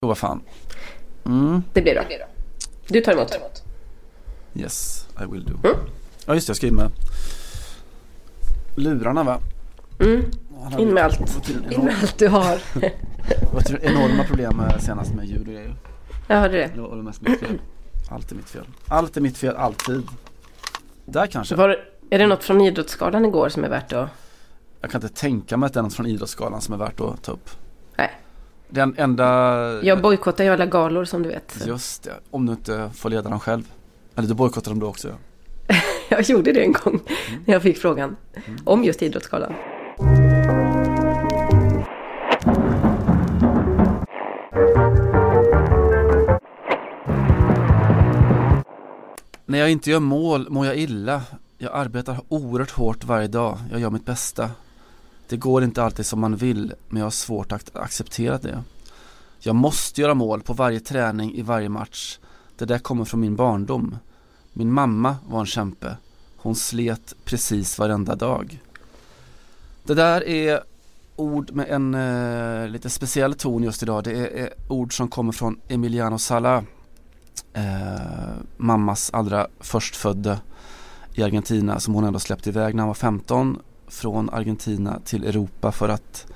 Jo, vad fan. Mm. Det blir bra. Du tar emot. Yes, I will do. Mm. Ja, just det. Jag ska in med lurarna va? Mm. In med allt. In med allt du har. Det var enorma problem senast med ljud och grejer. Jag hörde det. Det var mest mitt fel. Allt är mitt fel. Allt är mitt fel, alltid. Där kanske. Var, är det något från Idrottsgalan igår som är värt att... Jag kan inte tänka mig att det är något från Idrottsgalan som är värt att ta upp. Den enda... Jag bojkottar ju alla galor som du vet. Just det, om du inte får leda dem själv. Eller du bojkottar dem då också. jag gjorde det en gång mm. när jag fick frågan mm. om just Idrottsgalan. När jag inte gör mål mår jag illa. Jag arbetar oerhört hårt varje dag. Jag gör mitt bästa. Det går inte alltid som man vill, men jag har svårt att acceptera det. Jag måste göra mål på varje träning, i varje match. Det där kommer från min barndom. Min mamma var en kämpe. Hon slet precis varenda dag. Det där är ord med en eh, lite speciell ton just idag. Det är, är ord som kommer från Emiliano Sala. Eh, mammas allra förstfödde i Argentina som hon ändå släppte iväg när han var 15 från Argentina till Europa för att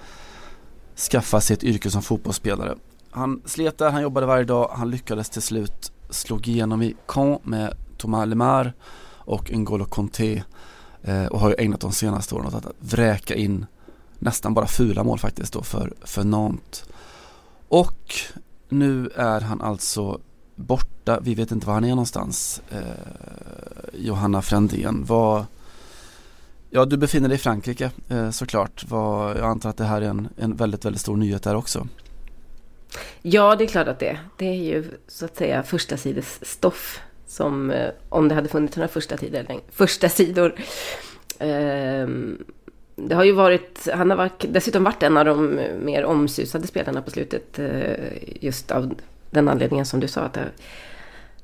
skaffa sig ett yrke som fotbollsspelare. Han slet där, han jobbade varje dag, han lyckades till slut slå igenom i Caen med Thomas Lemar och N'Golo Conté eh, och har ju ägnat de senaste åren åt att vräka in nästan bara fula mål faktiskt då för, för Nantes. Och nu är han alltså borta, vi vet inte var han är någonstans. Eh, Johanna Frändén, vad Ja, du befinner dig i Frankrike eh, såklart. Jag antar att det här är en, en väldigt, väldigt stor nyhet där också. Ja, det är klart att det är. Det är ju så att säga första sides stoff som eh, om det hade funnits några första, tider, första sidor. Ehm, det har ju varit, han har varit, dessutom varit en av de mer omsusade spelarna på slutet. Eh, just av den anledningen som du sa. att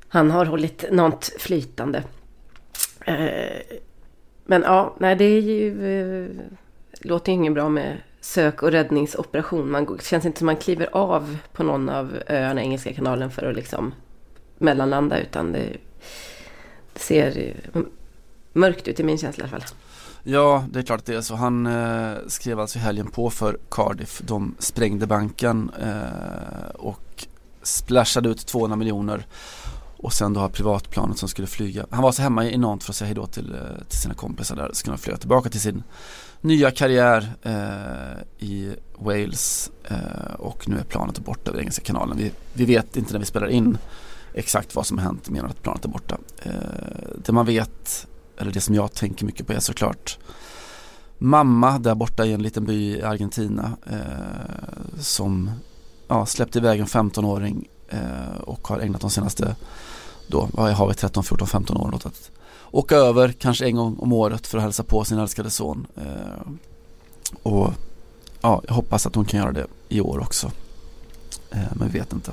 Han har hållit något flytande. Men ja, nej det är ju... Eh, låter ju inget bra med sök och räddningsoperation. Man känns inte som man kliver av på någon av öarna i Engelska kanalen för att liksom mellanlanda. Utan det, det ser eh, mörkt ut i min känsla i alla fall. Ja, det är klart att det är så. Han eh, skrev alltså i helgen på för Cardiff. De sprängde banken eh, och splashade ut 200 miljoner och sen då har privatplanet som skulle flyga. Han var så hemma i Nantes för att säga hejdå till, eh, till sina kompisar där. Så skulle han flyga tillbaka till sin nya karriär eh, i Wales. Eh, och nu är planet borta över Engelska kanalen. Vi, vi vet inte när vi spelar in exakt vad som har hänt mer än att planet är borta. Eh, det man vet, eller det som jag tänker mycket på är såklart mamma där borta i en liten by i Argentina eh, som ja, släppte iväg en 15-åring eh, och har ägnat de senaste då, vad har vi, 13, 14, 15 år att åka över kanske en gång om året för att hälsa på sin älskade son. Eh, och ja, jag hoppas att hon kan göra det i år också. Eh, men vi vet inte.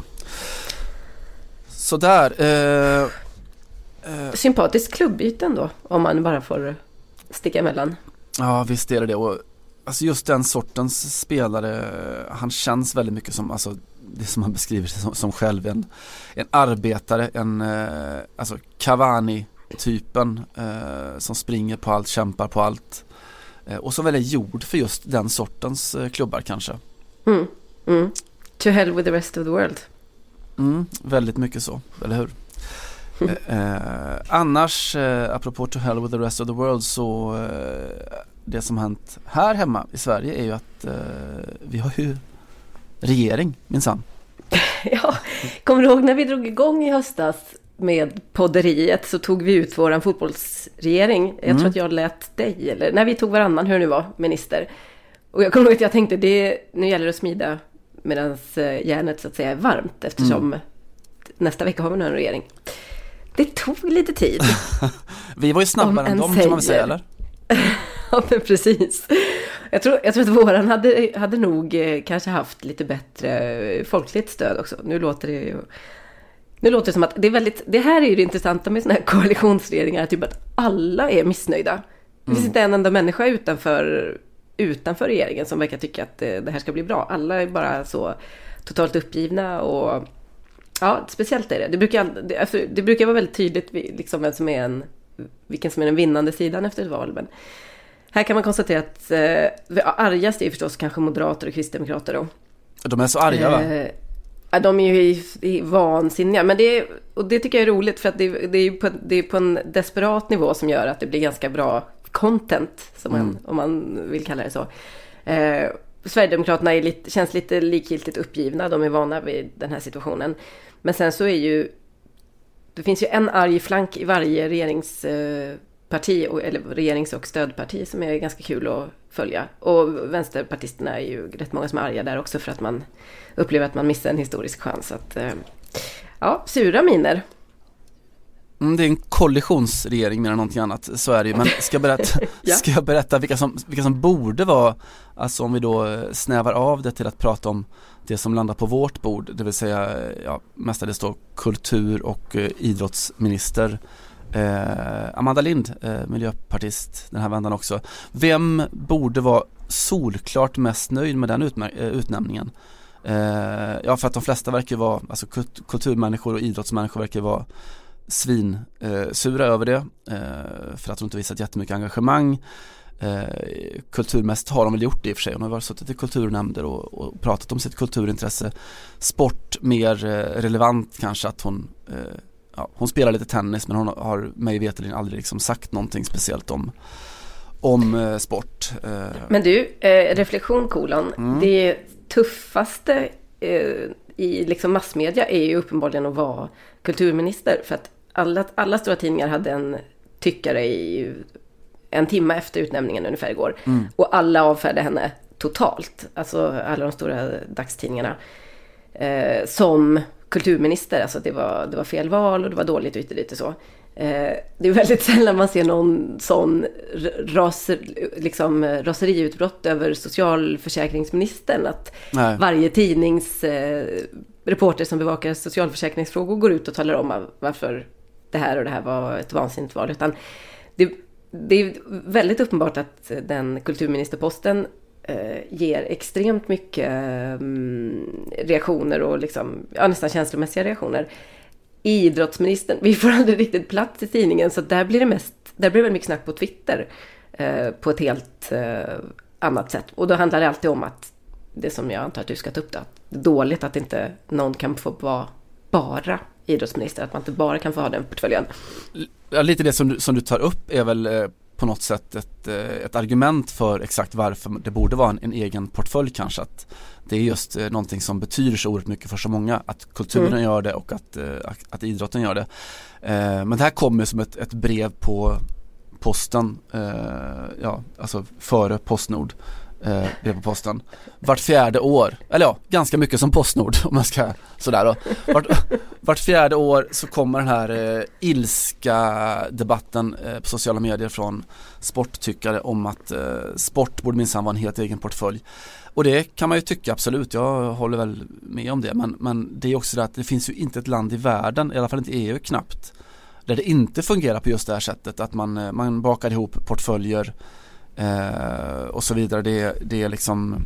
Sådär. Eh, eh, Sympatiskt klubbyte ändå, om man bara får sticka emellan. Ja, visst är det det. Och, alltså just den sortens spelare, han känns väldigt mycket som, alltså det som han beskriver sig som, som själv, en, en arbetare, en eh, alltså Cavani-typen eh, som springer på allt, kämpar på allt. Eh, och som väl är gjord för just den sortens eh, klubbar kanske. Mm. Mm. To hell with the rest of the world. Mm, väldigt mycket så, eller hur? Mm. Eh, annars, eh, apropå to hell with the rest of the world så eh, det som hänt här hemma i Sverige är ju att eh, vi har ju regering minsann. ja, kommer du ihåg när vi drog igång i höstas med podderiet så tog vi ut våran fotbollsregering. Jag mm. tror att jag lät dig, eller när vi tog varannan, hur det nu var, minister. Och jag kommer ihåg att jag tänkte, det, nu gäller det att smida medan eh, järnet så att säga är varmt eftersom mm. nästa vecka har vi en regering. Det tog lite tid. vi var ju snabbare än dem, kan man väl säga, eller? ja, men precis. Jag tror, jag tror att våran hade, hade nog eh, kanske haft lite bättre eh, folkligt stöd också. Nu låter det ju... Nu låter det som att det är väldigt, det här är ju det intressanta med sådana här koalitionsregeringar, typ att alla är missnöjda. Det finns mm. inte en enda människa utanför, utanför regeringen som verkar tycka att det, eh, det här ska bli bra. Alla är bara så totalt uppgivna och ja, speciellt är det. Det brukar, det, alltså, det brukar vara väldigt tydligt liksom, vem som är en, vilken som är den vinnande sidan efter ett val. Men här kan man konstatera att eh, argast är förstås kanske moderater och kristdemokrater då. De är så arga va? Eh, de är ju vansinniga. Men det, är, och det tycker jag är roligt för att det, det, är på, det är på en desperat nivå som gör att det blir ganska bra content, som man, mm. om man vill kalla det så. Eh, Sverigedemokraterna är lite, känns lite likgiltigt uppgivna, de är vana vid den här situationen. Men sen så är ju, det finns ju en arg flank i varje regeringsparti, eller regerings och stödparti som är ganska kul att följa. Och vänsterpartisterna är ju rätt många som är arga där också för att man upplever att man missar en historisk chans. Att, eh, ja, sura miner. Mm, det är en kollisionsregering mer än någonting annat, så är det ju. Men ska jag berätta, ja. ska jag berätta vilka, som, vilka som borde vara, alltså om vi då eh, snävar av det till att prata om det som landar på vårt bord, det vill säga ja, mestadels då kultur och eh, idrottsminister eh, Amanda Lind, eh, miljöpartist den här vändan också. Vem borde vara solklart mest nöjd med den eh, utnämningen? Eh, ja, för att de flesta verkar vara, alltså kulturmänniskor och idrottsmänniskor verkar vara svinsura eh, över det eh, för att hon inte visat jättemycket engagemang. Eh, kulturmässigt har de väl gjort det i och för sig. Hon har varit suttit i kulturnämnder och, och pratat om sitt kulturintresse. Sport mer eh, relevant kanske att hon eh, ja, hon spelar lite tennis men hon har mig veterligen aldrig liksom sagt någonting speciellt om om eh, sport. Eh. Men du, eh, reflektion kolon. Mm. Det tuffaste i liksom massmedia är ju uppenbarligen att vara kulturminister. För att alla, alla stora tidningar hade en tyckare i en timme efter utnämningen ungefär igår. Mm. Och alla avfärdade henne totalt. Alltså alla de stora dagstidningarna. Eh, som kulturminister. Alltså det var, det var fel val och det var dåligt och hit och dit och så. Eh, det är väldigt sällan man ser någon sån raser, liksom, raseriutbrott över socialförsäkringsministern. Att Nej. varje tidnings eh, reporter som bevakar socialförsäkringsfrågor går ut och talar om varför det här och det här var ett vansinnigt val. Utan det, det är väldigt uppenbart att den kulturministerposten eh, Eh, ger extremt mycket eh, reaktioner och liksom, ja, nästan känslomässiga reaktioner. Idrottsministern, vi får aldrig riktigt plats i tidningen så där blir det mest, där blir det mycket snack på Twitter eh, på ett helt eh, annat sätt. Och då handlar det alltid om att det som jag antar att du ska ta upp då, att det är dåligt att inte någon kan få vara bara idrottsminister, att man inte bara kan få ha den portföljen. Ja, lite det som du, som du tar upp är väl eh, på något sätt ett, eh, ett argument för exakt varför det borde vara en, en, egen portfölj kanske. Att det är just eh, någonting som betyder så oerhört mycket för så många. Att kulturen mm. gör det och att, att, att idrotten gör det. men det här kommer som ett, ett brev på posten, ja alltså före Postnord eh, brev på posten. Vart fjärde år, eller ja, ganska mycket som Postnord om man ska sådär då. Vart, vart fjärde år så kommer den här eh, ilska debatten eh, på sociala medier från sporttyckare om att eh, sport borde minsann vara en helt egen portfölj. Och det kan man ju tycka absolut, jag håller väl med om det men, men det är också det att det finns ju inte ett land i världen, i alla fall inte EU knappt, där det inte fungerar på just det här sättet att man, eh, man bakar ihop portföljer eh, och så vidare. Det, det är liksom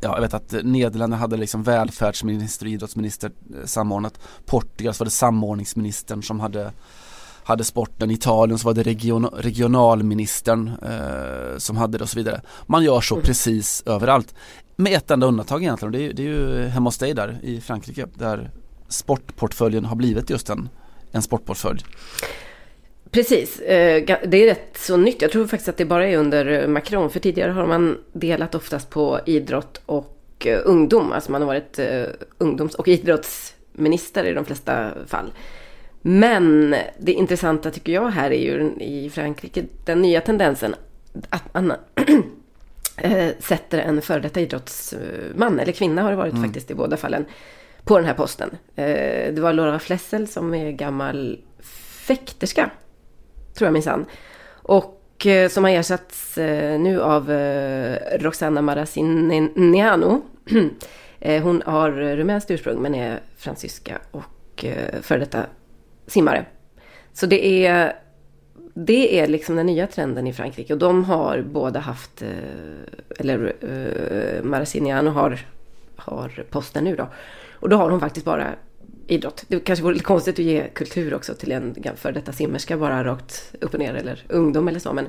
Ja, jag vet att Nederländerna hade liksom välfärdsminister och idrottsminister eh, samordnat. Portugal så var det samordningsministern som hade hade sporten, Italien så var det region, regionalministern eh, som hade det och så vidare. Man gör så mm. precis överallt. Med ett enda undantag egentligen och det är, det är ju hemma hos dig där i Frankrike där sportportföljen har blivit just en, en sportportfölj. Precis, eh, det är rätt så nytt. Jag tror faktiskt att det bara är under Macron. För tidigare har man delat oftast på idrott och eh, ungdom. Alltså man har varit eh, ungdoms och idrottsminister i de flesta fall. Men det intressanta tycker jag här är ju i Frankrike den nya tendensen att man sätter en före detta idrottsman, eller kvinna har det varit mm. faktiskt i båda fallen, på den här posten. Det var Laura Flessel som är gammal fäkterska tror jag minsann. Och eh, som har ersatts eh, nu av eh, Roxana Maracineanu. Eh, hon har rumänskt ursprung men är fransyska och eh, före detta simmare. Så det är, det är liksom den nya trenden i Frankrike. Och de har båda haft, eh, eller Maracineanu har har posten nu då. Och då har hon faktiskt bara idrott. Det kanske vore lite konstigt att ge kultur också till en för detta simmerska bara rakt upp och ner eller ungdom eller så. Men,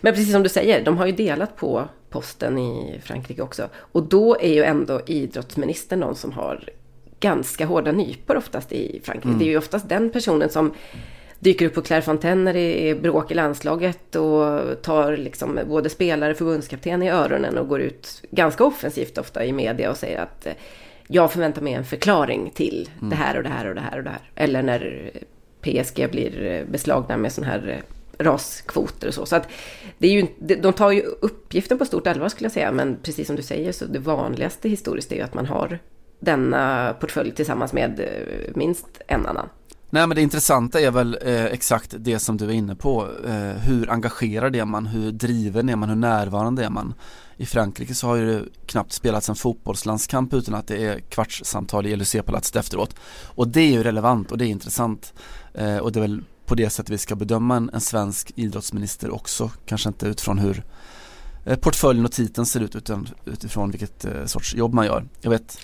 men precis som du säger, de har ju delat på posten i Frankrike också. Och då är ju ändå idrottsministern någon som har ganska hårda nypor oftast i Frankrike. Mm. Det är ju oftast den personen som dyker upp på Clairefontaine när det är bråk i landslaget och tar liksom både spelare och förbundskapten i öronen och går ut ganska offensivt ofta i media och säger att jag förväntar mig en förklaring till mm. det här och det här och det här och det här. Eller när PSG blir beslagna med sån här raskvoter och så. Så att det är ju, de tar ju uppgiften på stort allvar skulle jag säga. Men precis som du säger så det vanligaste historiskt är ju att man har denna portfölj tillsammans med eh, minst en annan. Nej men det intressanta är väl eh, exakt det som du är inne på. Eh, hur engagerad är man? Hur driven är man? Hur närvarande är man? I Frankrike så har ju det knappt spelats en fotbollslandskamp utan att det är kvartssamtal i LUC-palatset efteråt. Och det är ju relevant och det är intressant. Eh, och det är väl på det sättet vi ska bedöma en, en svensk idrottsminister också. Kanske inte utifrån hur eh, portföljen och titeln ser ut utan utifrån vilket eh, sorts jobb man gör. Jag vet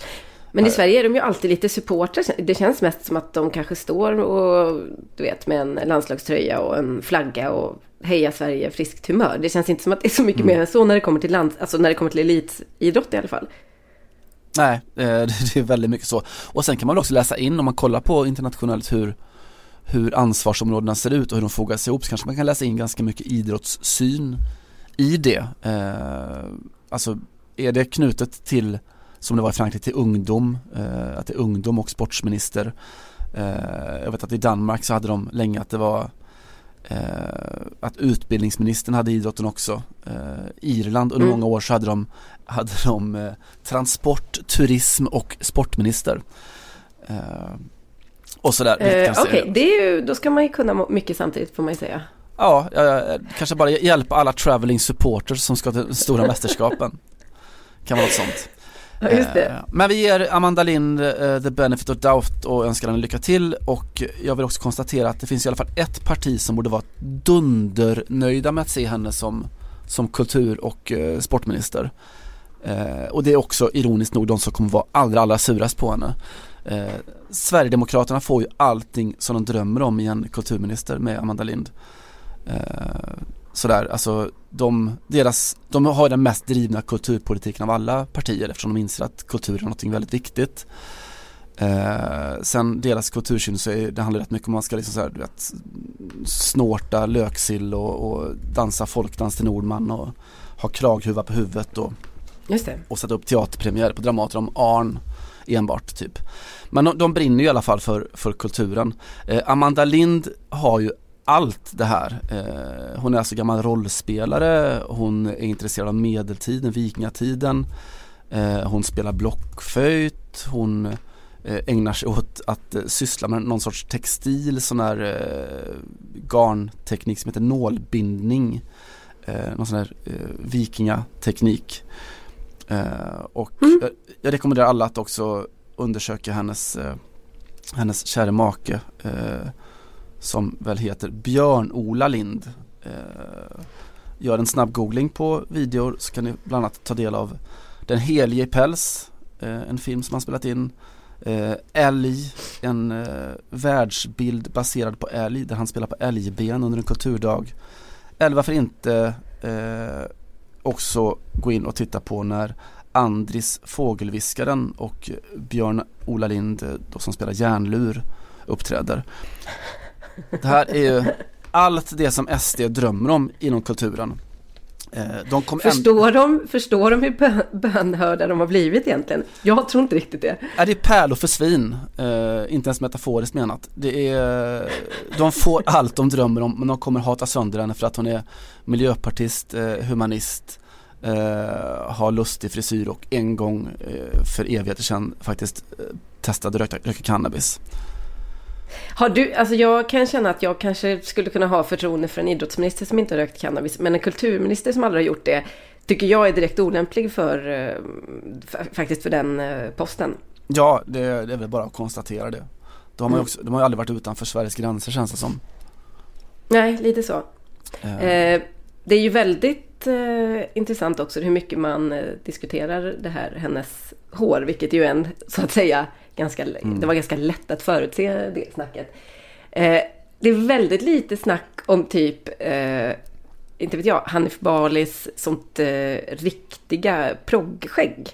men i Sverige är de ju alltid lite supportrar. Det känns mest som att de kanske står och, du vet, med en landslagströja och en flagga och heja Sverige friskt humör. Det känns inte som att det är så mycket mm. mer än så när det kommer till land, alltså när det kommer till elitidrott i alla fall. Nej, eh, det är väldigt mycket så. Och sen kan man också läsa in om man kollar på internationellt hur hur ansvarsområdena ser ut och hur de fogas ihop så kanske man kan läsa in ganska mycket idrottssyn i det. Eh, alltså är det knutet till som det var i Frankrike till ungdom, eh, att det är ungdom och sportsminister. Eh, jag vet att i Danmark så hade de länge att det var eh, att utbildningsministern hade idrotten också. Irland under mm. många år så hade de, hade de transport, turism och sportminister. Och sådär. Eh, Okej, okay. då ska man ju kunna mycket samtidigt får man ju säga. Ja, kanske bara hjälpa alla traveling supporters som ska till stora mästerskapen. Kan vara något sånt. Ja, just det. Eh, men vi ger Amanda Lind uh, the benefit of doubt och önskar henne lycka till och jag vill också konstatera att det finns i alla fall ett parti som borde vara dundernöjda med att se henne som, som kultur och uh, sportminister. Uh, och det är också ironiskt nog de som kommer vara allra, allra surast på henne. Eh, Sverigedemokraterna får ju allting som de drömmer om i en kulturminister med Amanda Lind. Sådär, alltså de, deras, de har den mest drivna kulturpolitiken av alla partier eftersom de inser att kultur är något väldigt viktigt. Eh, sen deras kultursyn så är, det handlar rätt mycket om man ska liksom så här, vet, snorta löksill och, och dansa folkdans till Nordman och ha kraghuva på huvudet och, och sätta upp teaterpremiär på Dramaten om Arn enbart typ. Men de, de brinner ju i alla fall för, för kulturen. Eh, Amanda Lind har ju allt det här. Eh, hon är alltså gammal rollspelare, hon är intresserad av medeltiden, vikingatiden. Eh, hon spelar blockflöjt, hon eh, ägnar sig åt att eh, syssla med någon sorts textil, sån här eh, garnteknik som heter nålbindning. Eh, någon sån här vikingateknik. och mm. jag, jag, rekommenderar alla att också undersöka hennes, hennes kära make som väl heter Björn-Ola Lind. Eh, gör en snabb googling på videor så kan ni bland annat ta del av Den helige päls, eh, en film som han spelat in. Eh, älg, en eh, världsbild baserad på älg där han spelar på älgben under en kulturdag. Eller varför inte eh, också gå in och titta på när Andris Fågelviskaren och Björn Ola Lind, eh, då som spelar järnlur, uppträder. Det här är ju allt det som SD drömmer om inom kulturen. Eh, de förstår, en... de, förstår de hur bönhörda de har blivit egentligen? Jag tror inte riktigt det. Ja, det är pärlor för svin, uh, inte ens metaforiskt menat. Det är, de får allt de drömmer om men de kommer hata sönder henne för att hon är miljöpartist, uh, humanist, uh, har lustig frisyr och en gång för evigheter sedan faktiskt testade röka, röka cannabis. Har du, alltså jag kan känna att jag kanske skulle kunna ha förtroende för en idrottsminister som inte har rökt cannabis. Men en kulturminister som aldrig har gjort det tycker jag är direkt olämplig för, eh, faktiskt för den eh, posten. Ja, det, det är väl bara att konstatera det. De har, mm. också, de har ju aldrig varit utanför Sveriges gränser känns det som. Nej, lite så. Uh. Eh, det är ju väldigt eh, intressant också hur mycket man eh, diskuterar det här, hennes hår, vilket ju är en, så att säga, ganska, mm. det var ganska lätt att förutse det snacket. Eh, det är väldigt lite snack om typ, eh, inte vet jag, Hanif Balis sånt eh, riktiga proggskägg.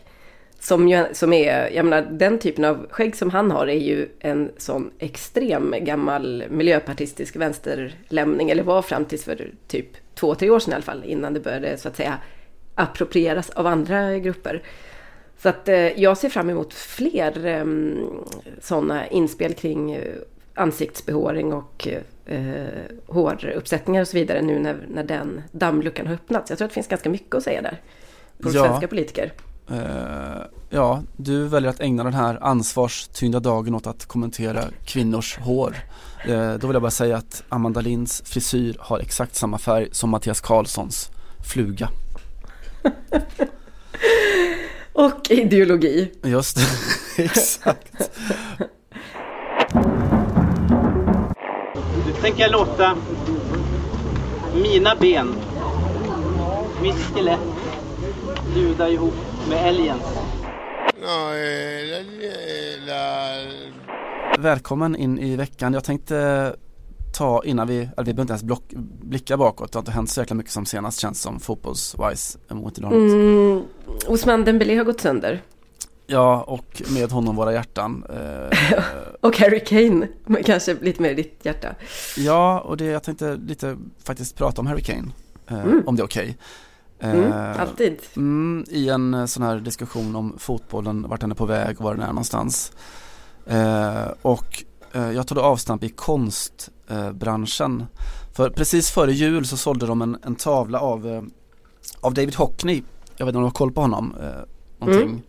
Som, ju, som är, jag menar den typen av skägg som han har är ju en sån extrem gammal miljöpartistisk vänsterlämning, eller var fram tills för typ två, tre år sedan i alla fall, innan det började så att säga approprieras av andra grupper. Så att eh, jag ser fram emot fler eh, sådana inspel kring eh, ansiktsbehåring och eh, håruppsättningar och så vidare nu när, när den dammluckan har öppnats. Jag tror att det finns ganska mycket att säga där. På ja. svenska politiker. Uh, ja, du väljer att ägna den här ansvarstyngda dagen åt att kommentera kvinnors hår. Uh, då vill jag bara säga att Amanda Linds frisyr har exakt samma färg som Mattias Karlssons fluga. Och ideologi. Just det, exakt. Nu tänker jag låta mina ben, mitt skelett, ljuda ihop med älgens. Välkommen in i veckan. Jag tänkte ta innan vi, eller vi behöver inte ens block, blicka bakåt. Det har inte hänt så jäkla mycket som senast känns som fotbollswise mot. Mm, Osman Dembélé har gått sönder. Ja, och med honom våra hjärtan. Eh, och Harry Kane, kanske lite mer i ditt hjärta. Ja, och det, jag tänkte lite faktiskt prata om Harry Kane, eh, mm. om det är okej. Okay. Mm, eh, alltid. Mm, I en eh, sån här diskussion om fotbollen, vart den är på väg och var den är någonstans. Eh, och eh, jag tog avstamp i konstbranschen. Eh, För precis före jul så sålde de en, en tavla av, eh, av David Hockney. Jag vet inte om du har koll på honom? någonting. Mm.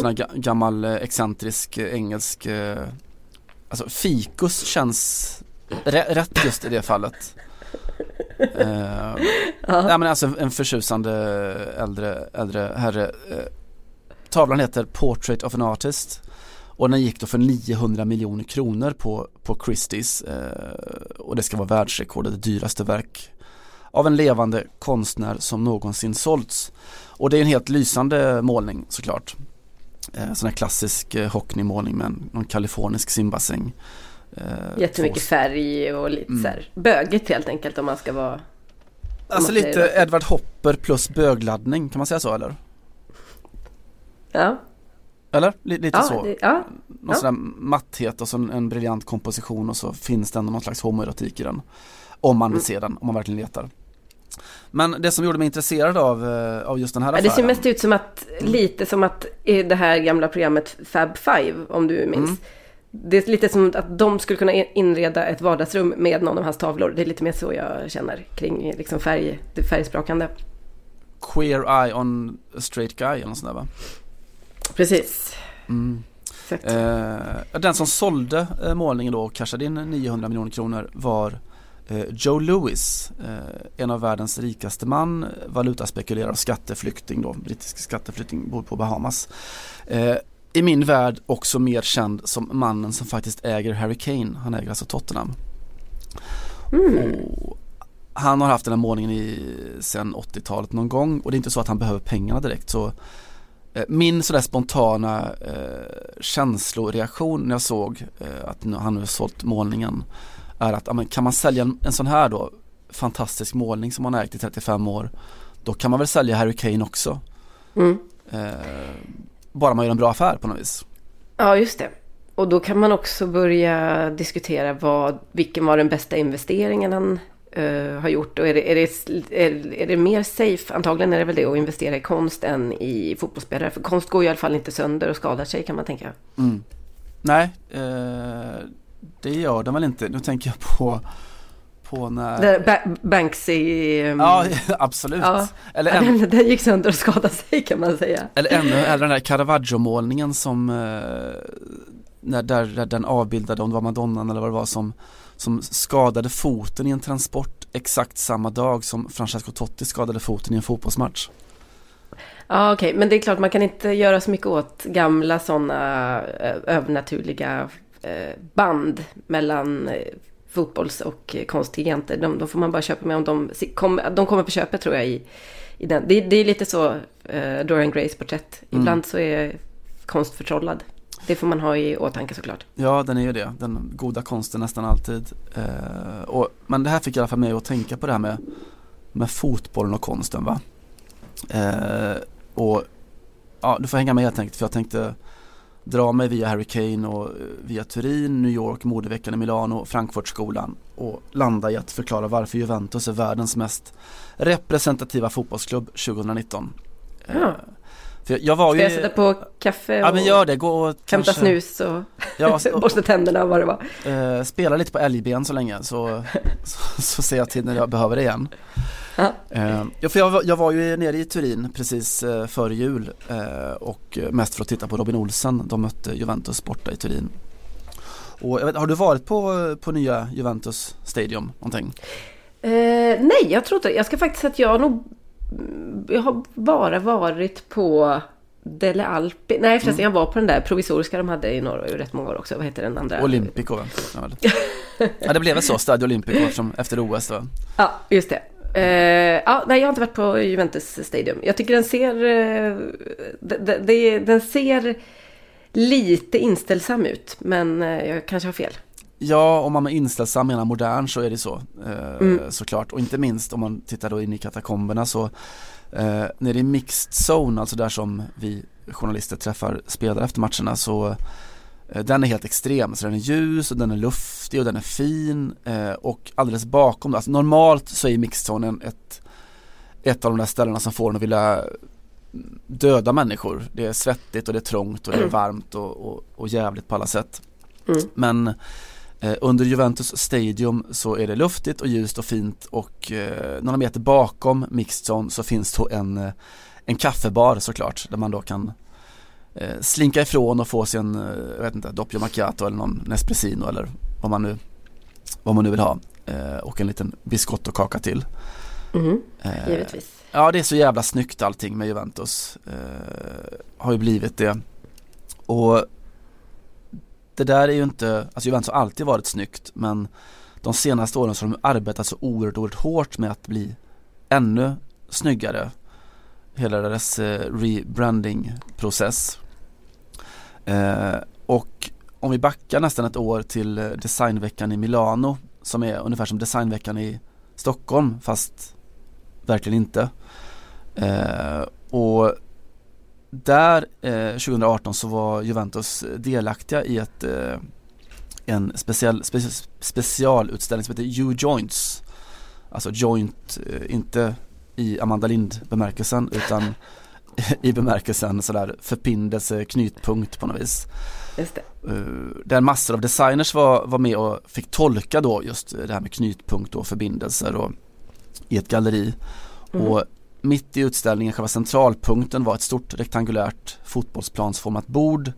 Sån här gammal excentrisk engelsk Alltså fikus känns rätt just i det fallet uh, ja. men alltså en förtjusande äldre, äldre herre. Uh, tavlan heter Portrait of an Artist och den gick då för 900 miljoner kronor på, på Christie's uh, och det ska vara världsrekord, det dyraste verk av en levande konstnär som någonsin sålts. Och det är en helt lysande målning såklart. Eh, sån här klassisk eh, Hockney-målning med en, någon kalifornisk simbassäng. Eh, Jättemycket färg och lite mm. så här bögigt helt enkelt om man ska vara Alltså lite Edward Hopper plus bögladdning, kan man säga så eller? Ja Eller? L lite ja, så det, ja. Någon ja. sån matthet och så en, en briljant komposition och så finns det ändå någon slags homoerotik i den Om man vill mm. se den, om man verkligen letar men det som gjorde mig intresserad av, eh, av just den här affären. Det ser mest ut som att, lite som att i det här gamla programmet Fab Five, om du minns. Mm det är lite som att de skulle kunna inreda ett vardagsrum med någon av hans tavlor. Det är lite mer så jag känner kring liksom färg, det färgsprakande. Queer eye on a straight guy eller något sånt där va? Precis. Mm. Eh, den som sålde eh, målningen då och cashade in 900 miljoner kronor var eh, Joe Lewis, eh, en av världens rikaste man, valutaspekulerare och skatteflykting då, brittisk skatteflykting, bor på Bahamas. Eh, i min värld också mer känd som mannen som faktiskt äger Harry Kane. Han äger alltså Tottenham. Mm. han har haft den här målningen i, sen 80-talet någon gång och det är inte så att han behöver pengarna direkt. Så min sådär spontana eh, känsloreaktion när jag såg eh, att nu, han nu har sålt målningen är att amen, kan man sälja en, en sån här då fantastisk målning som han har ägt i 35 år då kan man väl sälja Harry Kane också. Mm. Eh, bara man gör en bra affär på något vis. Ja, just det. Och då kan man också börja diskutera vad, vilken var den bästa investeringen han uh, har gjort. Och är det, är, det, är, är det mer safe, antagligen är det väl det, att investera i konst än i fotbollsspelare. För konst går ju i alla fall inte sönder och skadar sig kan man tänka. Mm. Nej, uh, det gör den väl inte. Nu tänker jag på på när... Ba Banksy... Um... Ja, absolut. Ja. Eller en... den, den gick sönder och skadade sig kan man säga. Eller ännu, eller den där Caravaggio-målningen som, eh, när där, där den avbildade, om det var Madonnan eller vad det var som, som skadade foten i en transport exakt samma dag som Francesco Totti skadade foten i en fotbollsmatch. Ja, okej, okay. men det är klart man kan inte göra så mycket åt gamla sådana eh, övernaturliga eh, band mellan fotbolls och konstgiganter. De, de får man bara köpa med om de, kom, de kommer på köpet tror jag i, i den. Det, det är lite så eh, Dorian Grays porträtt. Mm. Ibland så är konst förtrollad. Det får man ha i åtanke såklart. Ja, den är ju det. Den goda konsten nästan alltid. Eh, och, men det här fick i alla fall mig att tänka på det här med, med fotbollen och konsten va. Eh, och ja, du får hänga med helt enkelt för jag tänkte dra mig via Harry Kane och eh, via Turin, New York, modeveckan i Milano, Frankfurtskolan och landa i att förklara varför Juventus är världens mest representativa fotbollsklubb 2019. Ja. Eh, för jag, var Ska ju... jag sätta på kaffe och Ja men gör det, gå och hämta kanske, snus och ja, och, borsta tänderna och vad det var. Eh, spela lite på älgben så länge så, så, så ser jag till när jag behöver det igen. Ja. Eh, ja, för jag, var- jag var ju nere i Turin precis eh, före jul eh, och mest för att titta på Robin Olsen. De mötte Juventus borta i Turin. Och vet, har du varit på, på nya Juventus Stadium någonting? Eh, nej, jag tror inte Jag ska faktiskt att jag nog... Jag har bara varit på Dele Alpi. Nej förresten, Mm. jag var på den där provisoriska de hade i Norge i rätt många år också. Vad heter den andra? Olympico va? Ja, det blev väl så, Stadio Olympico eftersom, efter OS va? Ja, just det. Eh, ja, nej, jag har inte varit på Juventus Stadium. Jag tycker den ser... Uh, de, de, den ser lite inställsam ut. Men eh, jag kanske har fel. Ja, om man med inställsam menar modern så är det så eh, Mm. såklart och inte minst om man tittar då in i katakomberna så eh, nere i mixed zone, alltså där som vi journalister träffar spelare efter matcherna så eh, den är helt extrem, så den är ljus och den är luftig och den är fin eh, och alldeles bakom, alltså normalt så är mixed zone ett, ett av de där ställena som får en att vilja döda människor. Det är svettigt och det är trångt och det är varmt och, och, och jävligt på alla sätt. Mm. Men under Juventus Stadium så är det luftigt och ljust och fint och eh, några meter bakom mixed zone så finns då en, eh, en kaffebar såklart där man då kan eh, slinka ifrån och få sig en, eh, jag vet inte, doppio macchiato eller någon Nespressino eller vad man nu, vad man nu vill ha eh, och en liten biscottokaka till. Mm, Eh, givetvis. Ja det är så jävla snyggt allting med Juventus. Eh, har ju blivit det. Och det där är ju inte, alltså Juventus har alltid varit snyggt men de senaste åren så har de arbetat så oerhört, oerhört hårt med att bli ännu snyggare. Hela deras eh, rebranding-process. Eh, och om vi backar nästan ett år till eh, designveckan i Milano som är ungefär som designveckan i Stockholm fast verkligen inte. Eh, och där eh, 2018 så var Juventus delaktiga i ett, eh, en speciell, spe, specialutställning som heter U-Joints. Alltså joint, eh, inte i Amanda Lind bemärkelsen utan i bemärkelsen sådär förbindelse, knutpunkt på något vis. Just det. Uh, där massor av designers var, var med och fick tolka då just det här med knutpunkt och förbindelser och i ett galleri. Mhm. Och mitt i utställningen, själva centralpunkten var ett stort rektangulärt fotbollsplansformat bord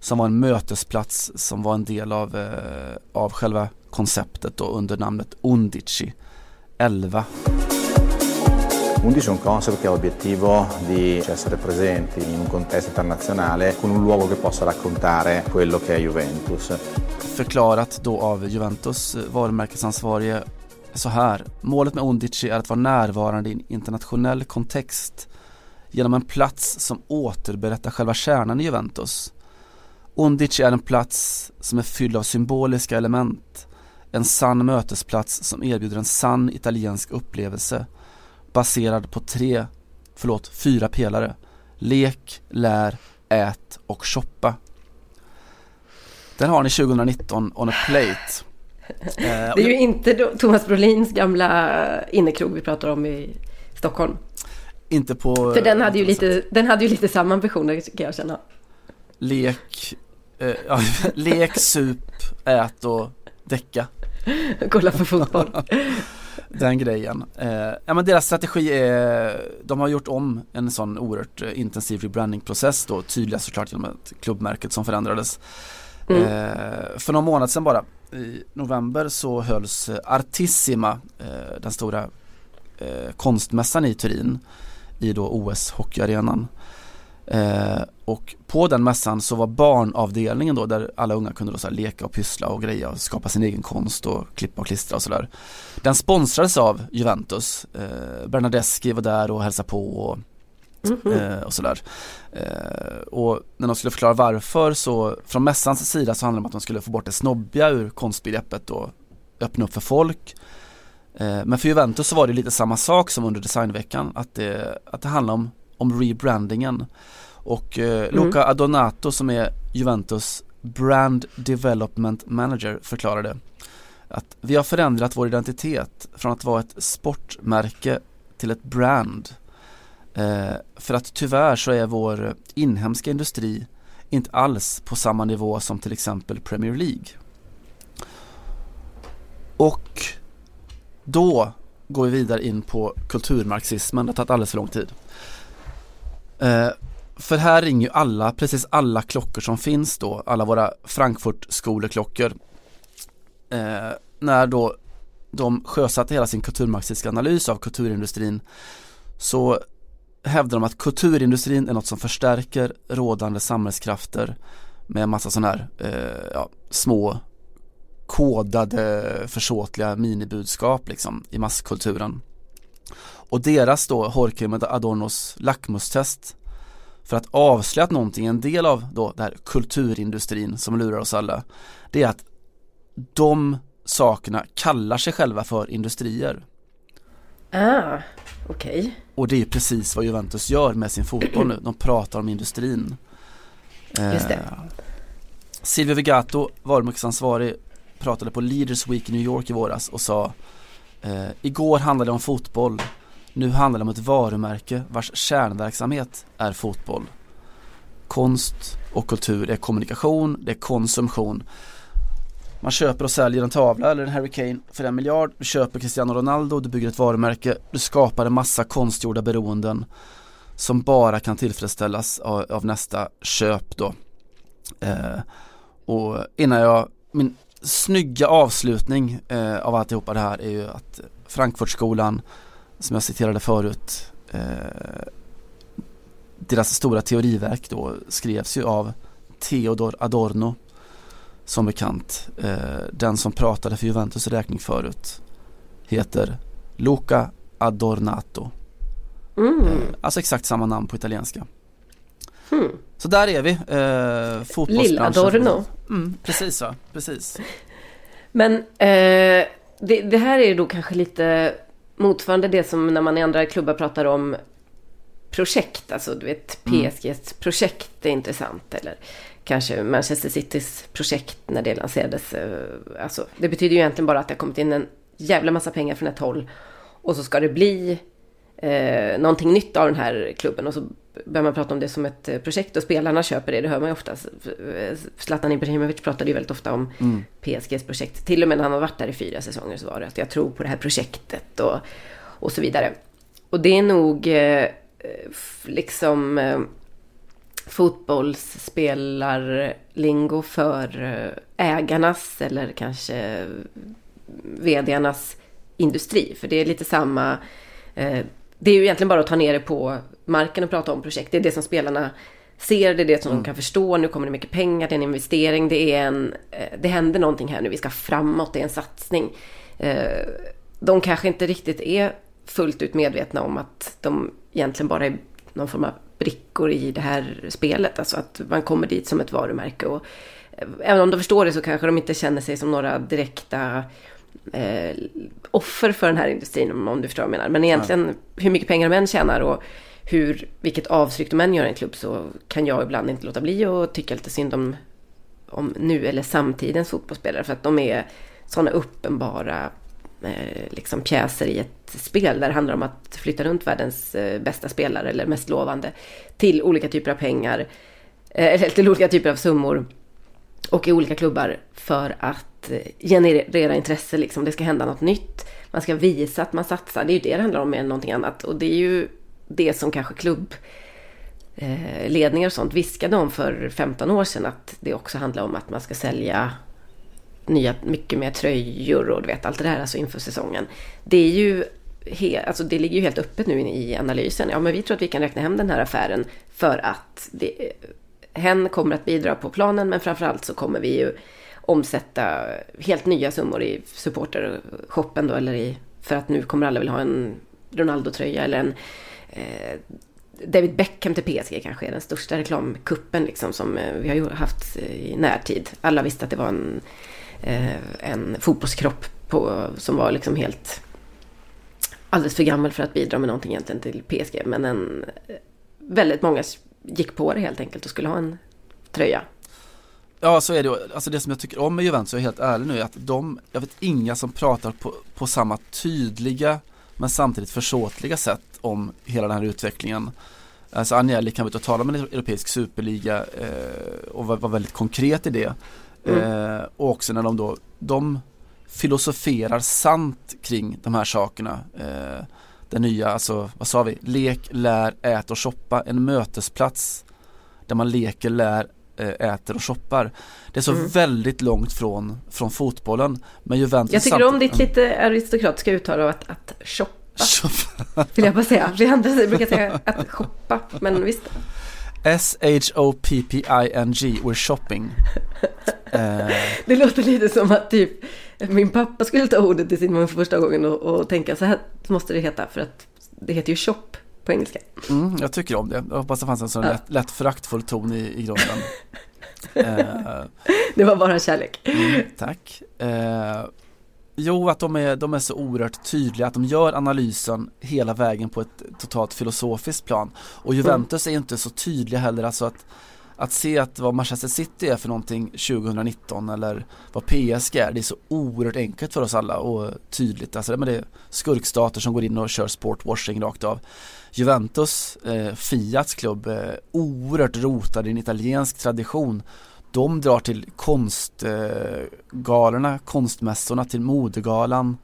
som var en mötesplats som var en del av, eh, av själva konceptet då under namnet Undici 11. 11 è un concept che ha l'obiettivo di essere presenti in un contesto internazionale con un luogo che possa raccontare quello che è Juventus. förklarat då av Juventus varumärkesansvarige så här. Målet med Undici är att vara närvarande i en internationell kontext genom en plats som återberättar själva kärnan i Juventus. Undici är en plats som är fylld av symboliska element. En sann mötesplats som erbjuder en sann italiensk upplevelse baserad på tre, förlåt, fyra pelare. Lek, lär, ät och shoppa. Den har ni 2019 on a plate. Eh, Det är ju inte Thomas Brolins gamla innekrog vi pratar om i Stockholm. Inte på För den hade ju lite, den hade ju lite samma ambitioner kan jag känna. lek, eh, ja, lek, sup, ät och däcka. Kolla på fotboll. Den grejen. Eh, ja men deras strategi är, de har gjort om en sån oerhört eh, intensiv rebrandingprocess då, tydligast såklart genom att klubbmärket som förändrades. Mm. Eh, för någon månad sedan bara, i november så hölls eh, Artissima, eh, den stora eh, konstmässan i Turin, i då OS hockeyarenan. Eh, och på den mässan så var barnavdelningen då där alla unga kunde då så leka och pyssla och greja och skapa sin egen konst och klippa och klistra och sådär. Den sponsrades av Juventus. Eh, Bernadeschi var där och hälsade på och, mm -hmm. och sådär. Eh, och när de skulle förklara varför så från mässans sida så handlade det om att de skulle få bort det snobbiga ur konstbegreppet och öppna upp för folk. Eh, men för Juventus så var det lite samma sak som under designveckan att det, att det handlar om, om rebrandingen. Och eh, mm. Luca Adonato som är Juventus Brand Development Manager förklarade att vi har förändrat vår identitet från att vara ett sportmärke till ett brand. Eh, för att tyvärr så är vår inhemska industri inte alls på samma nivå som till exempel Premier League. Och då går vi vidare in på kulturmarxismen, det har tagit alldeles för lång tid. Eh, för här ringer ju alla, precis alla klockor som finns då, alla våra Frankfurt-skoleklockor. Eh, när då de sjösatte hela sin kulturmarxistiska analys av kulturindustrin så hävdar de att kulturindustrin är något som förstärker rådande samhällskrafter med en massa sådana här eh, ja, små kodade försåtliga minibudskap liksom i masskulturen. Och deras då, Jorge med Adornos lackmustest för att avslöja att någonting är en del av då det här kulturindustrin som lurar oss alla. Det är att de sakerna kallar sig själva för industrier. Ah, okej. Okay. Och det är precis vad Juventus gör med sin fotboll nu. De pratar om industrin. Just det. Eh, Silvio Vigato, varumärkesansvarig, pratade på Leaders Week i New York i våras och sa eh, Igår handlade det om fotboll nu handlar det om ett varumärke vars kärnverksamhet är fotboll. Konst och kultur är kommunikation, det är konsumtion. Man köper och säljer en tavla eller en Harry Kane för en miljard. Du köper Cristiano Ronaldo, du bygger ett varumärke. Du skapar en massa konstgjorda beroenden som bara kan tillfredsställas av, av nästa köp då. Eh, och innan jag, min snygga avslutning eh, av alltihopa det här är ju att Frankfurtskolan som jag citerade förut eh, deras stora teoriverk då skrevs ju av Theodor Adorno som bekant. Eh, den som pratade för Juventus räkning förut heter Luca Adornato. Mm. Eh, alltså exakt samma namn på italienska. Mm. Så där är vi. Eh, fotbollsbranschen. Lill-Adorno. Mm, precis så, precis. Men eh, det, det, här är ju då kanske lite motsvarande det som när man i andra klubbar pratar om projekt. Alltså du vet PSGs mm. projekt är intressant. Eller kanske Manchester Citys projekt när det lanserades. Eh, alltså, det betyder ju egentligen bara att det har kommit in en jävla massa pengar från ett håll. Och så ska det bli eh, någonting nytt av den här klubben. Och så börjar man prata om det som ett eh, projekt och spelarna köper det. Det hör man ju ofta. Eh, Zlatan Ibrahimovic pratade ju väldigt ofta om mm. PSGs projekt. Till och med när han har varit där i fyra säsonger så var det att jag tror på det här projektet och, och så vidare. Och det är nog eh, liksom eh, fotbollsspelarlingo för eh, ägarnas eller kanske vdarnas industri. För det är lite samma eh, det är ju egentligen bara att ta ner det på marken och prata om projekt. Det är det som spelarna ser, det är det som mm. de kan förstå. Nu kommer det mycket pengar, det är en investering, det är en... Eh, det händer någonting här nu, vi ska framåt, det är en satsning. De kanske inte riktigt är fullt ut medvetna om att de egentligen bara är någon form av brickor i det här spelet. Alltså att man kommer dit som ett varumärke. Och eh, även om de förstår det så kanske de inte känner sig som några direkta eh, offer för den här industrin, om du förstår vad jag menar. Men egentligen ja. hur mycket pengar de än tjänar och hur, vilket avtryck de än gör i en klubb så kan jag ibland inte låta bli att tycka lite synd om, om nu eller samtidens fotbollsspelare. För att de är sådana uppenbara Eh, liksom pjäser i ett spel där det handlar om att flytta runt världens eh, bästa spelare eller mest lovande till olika typer av pengar. Eh, eller till olika typer av summor och i olika klubbar för att generera intresse. Liksom. Det ska hända något nytt. Man ska visa att man satsar. Det är ju det det handlar om mer än någonting annat. Och det är ju det som kanske klubbledningar och sånt viskade om för 15 år sedan. Att det också handlar om att man ska sälja nya, mycket mer tröjor och du vet allt det där alltså inför säsongen. Det är ju he, alltså det ligger ju helt öppet nu i analysen. Ja, men vi tror att vi kan räkna hem den här affären för att det, hen kommer att bidra på planen, men framförallt så kommer vi ju omsätta helt nya summor i supportershoppen då, eller i, för att nu kommer alla vilja ha en Ronaldo-tröja eller en eh, David Beckham till PSG kanske är den största reklamkuppen liksom som eh, vi har haft i närtid. Alla visste att det var en, eh, Eh, en fotbollskropp på, som var liksom helt alldeles för gammal för att bidra med någonting egentligen till PSG. Men en, eh, väldigt många gick på det helt enkelt och skulle ha en tröja. Ja så är det Alltså det som jag tycker om med Juventus, jag är helt ärlig nu, är att de, jag vet inga som pratar på, på samma tydliga men samtidigt försåtliga sätt om hela den här utvecklingen. Alltså Agnelli kan vi ta tala om en europeisk superliga eh, och var, var, väldigt konkret i det. Mm. Eh, och också när de då, de filosoferar sant kring de här sakerna. Eh, den nya, alltså vad sa vi, lek, lär, ät och shoppa, en mötesplats där man leker, lär, eh, äter och shoppar. Det är så mm. väldigt långt från, från fotbollen. Men Juventus Jag tycker om ditt lite aristokratiska uttal av att, att shoppa. Shoppa. Vill jag bara säga. Vi andra brukar säga att shoppa, men visst. S-H-O-P-P-I-N-G, we're shopping. uh. Det låter lite som att typ min pappa skulle ta ordet i sin mun för första gången och, och tänka så här måste det heta för att det heter ju shop på engelska. Mm, jag tycker om det. Jag hoppas det fanns en sån ja. lätt, lätt föraktfull ton i, i grunden. uh, det var bara kärlek. Mm, tack. Uh, Jo, att de är, de är så oerhört tydliga, att de gör analysen hela vägen på ett totalt filosofiskt plan. Och Juventus mm. är inte så tydliga heller, alltså att, att se att vad Manchester City är för någonting 2019 eller vad PSG är, det är så oerhört enkelt för oss alla och tydligt. Alltså det är skurkstater som går in och kör sportwashing rakt av. Juventus, eh, Fiats klubb, eh, oerhört rotad i en italiensk tradition de drar till konstgalorna, konstmässorna, till modegalan.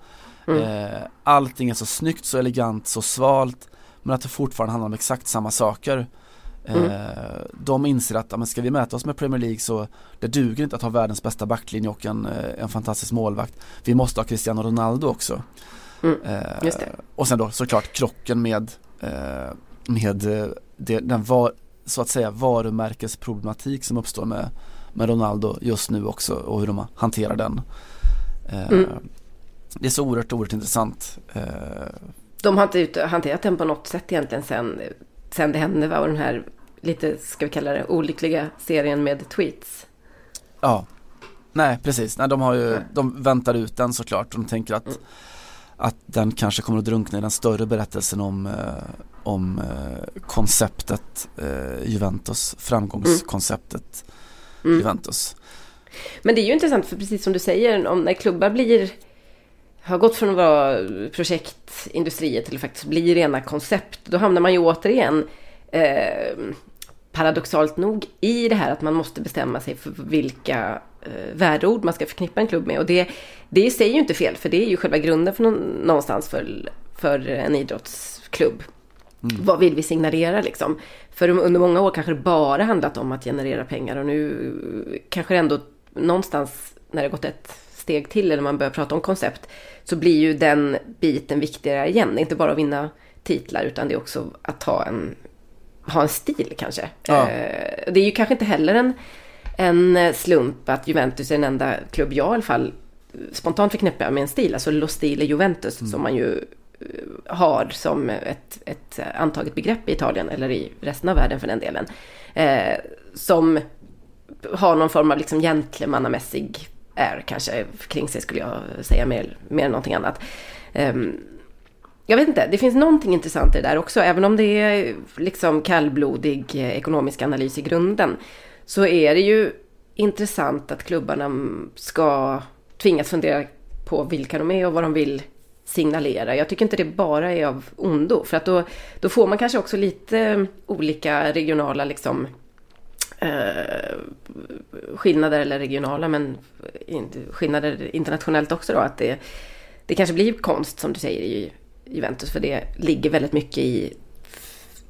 Mm. Eh, allting är så snyggt, så elegant, så svalt. Men att det fortfarande handlar om exakt samma saker. Mm. Eh, de inser att, men ska vi mäta oss med Premier League så det duger inte att ha världens bästa backlinje och en, eh, en fantastisk målvakt. Vi måste ha Cristiano Ronaldo också. Mm. Och sen då såklart krocken med, med det, den var, så att säga varumärkesproblematik som uppstår med med Ronaldo just nu också och hur de hanterar den. Eh, mm. Det är så oerhört, oerhört intressant. Eh, de har inte hanterat den på något sätt egentligen sen, sen det hände va? Och den här lite, ska vi kalla det, olyckliga serien med tweets. Ja, nej precis. Nej, de, har ju, de väntar ut den såklart de tänker att, mm. att den kanske kommer att drunkna i den större berättelsen om, eh, om konceptet Juventus, framgångskonceptet. Mm mm. Juventus. Men det är ju intressant för precis som du säger, om när klubbar blir har gått från att vara projektindustrier till att faktiskt bli rena koncept. Då hamnar man ju återigen eh, paradoxalt nog i det här att man måste bestämma sig för vilka eh, värdeord man ska förknippa en klubb med. Och det, det i sig är ju inte fel, för det är ju själva grunden för någonstans för, för en idrottsklubb. Mm. Vad vill vi signalera liksom? För under många år kanske det bara handlat om att generera pengar och nu kanske det ändå någonstans när det gått ett steg till eller man börjar prata om koncept så blir ju den biten viktigare igen. Inte bara att vinna titlar utan det är också att ha en, ha en stil kanske. Ja. Eh, det är ju kanske inte heller en, en slump att Juventus är den enda klubb jag i alla fall spontant förknippar med en stil. Alltså Lo Stile Juventus mm. som man ju har som ett, ett antaget begrepp i Italien eller i resten av världen för den delen. Eh, som har någon form av liksom gentlemannamässig är kanske kring sig skulle jag säga mer, mer än någonting annat. Eh, jag vet inte, det finns någonting intressant i det där också. Även om det är liksom kallblodig eh, ekonomisk analys i grunden. Så är det ju intressant att klubbarna ska tvingas fundera på vilka de är och vad de vill signalera. Jag tycker inte det bara är av ondo. För att då, då får man kanske också lite olika regionala liksom, eh, skillnader, eller regionala, men skillnader internationellt också då. Att det, det kanske blir konst som du säger i Juventus, för det ligger väldigt mycket i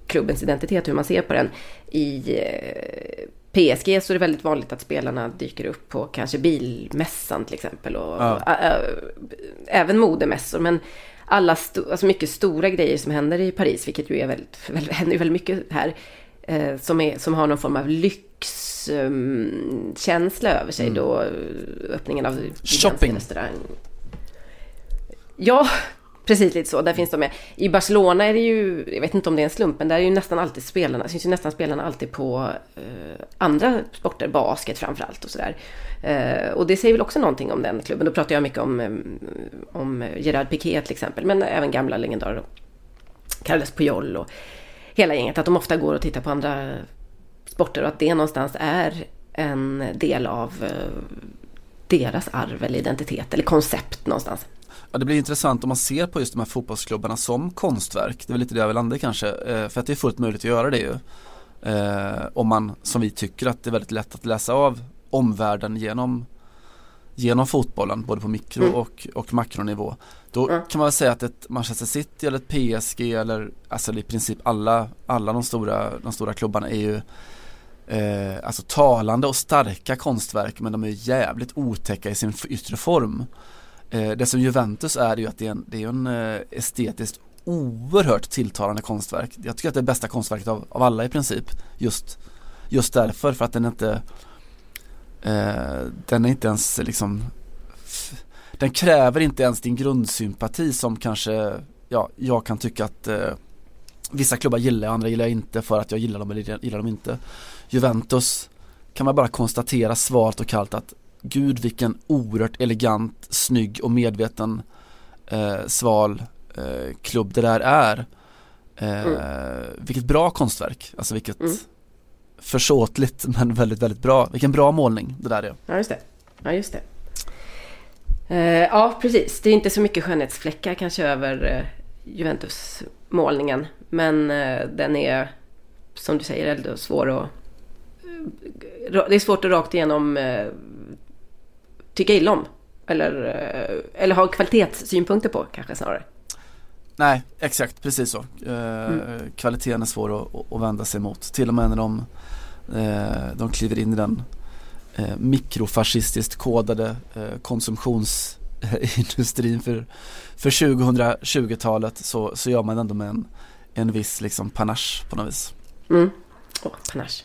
klubbens identitet, hur man ser på den. I eh, PSG så är det väldigt vanligt att spelarna dyker upp på kanske bilmässan till exempel. Och, ja. ä, även modemässor. Men alla sto, alltså mycket stora grejer som händer i Paris, vilket ju är väldigt, väldigt, händer väldigt mycket här, eh, som, är, som har någon form av lyxkänsla um, över sig mm. då, öppningen av Shopping! Restaurang. Ja, Precis lite så, där finns de med. I Barcelona är det ju, jag vet inte om det är en slump, men där är ju nästan alltid spelarna, syns ju nästan spelarna alltid på eh, andra sporter, basket framförallt och sådär. Eh, och det säger väl också någonting om den klubben. Då pratar jag mycket om, eh, om Gerard Piqué till exempel, men även gamla legendarer. Då. Carles Puyol och hela gänget, att de ofta går och tittar på andra sporter och att det någonstans är en del av eh, deras arv eller identitet eller koncept någonstans. Ja, det blir intressant om man ser på just de här fotbollsklubbarna som konstverk. Det är väl lite det jag vill landa kanske. Eh, för att det är fullt möjligt att göra det ju. Eh, om man, som vi tycker, att det är väldigt lätt att läsa av omvärlden genom genom fotbollen, både på mikro mm. och, och makronivå. Då mm. kan man väl säga att ett Manchester City eller ett PSG eller alltså i princip alla, alla de, stora, de stora klubbarna är ju eh, alltså talande och starka konstverk men de är jävligt otäcka i sin yttre form. Eh, det som Juventus är ju att det är en, det är en eh, estetiskt oerhört tilltalande konstverk. Jag tycker att det är bästa konstverket av, av alla i princip. Just, just därför, för att den inte eh, Den är inte ens liksom Den kräver inte ens din grundsympati som kanske Ja, jag kan tycka att eh, Vissa klubbar gillar jag, andra gillar jag inte för att jag gillar dem eller gillar dem inte Juventus kan man bara konstatera svart och kallt att gud vilken oerhört elegant, snygg och medveten eh, sval eh, klubb det där är. Eh, mm. Vilket bra konstverk, alltså vilket mm. försåtligt men väldigt, väldigt bra. Vilken bra målning det där är. Ja, just det. Ja, just det. Eh, ja, precis. Det är inte så mycket skönhetsfläckar kanske över eh, Juventus-målningen. Men eh, den är, som du säger, och svår att... Det är svårt att rakt igenom tycka illa om. Eller, eh, eller ha kvalitetssynpunkter på kanske snarare. Nej, exakt precis så. Eh, mm. Kvaliteten är svår att, att, vända sig mot. Till och med när de, eh, de kliver in i den eh, mikrofascistiskt kodade eh, konsumtionsindustrin för, för 2020-talet så, så gör man ändå med en, en viss liksom panache på något vis. Mm. Oh, panache.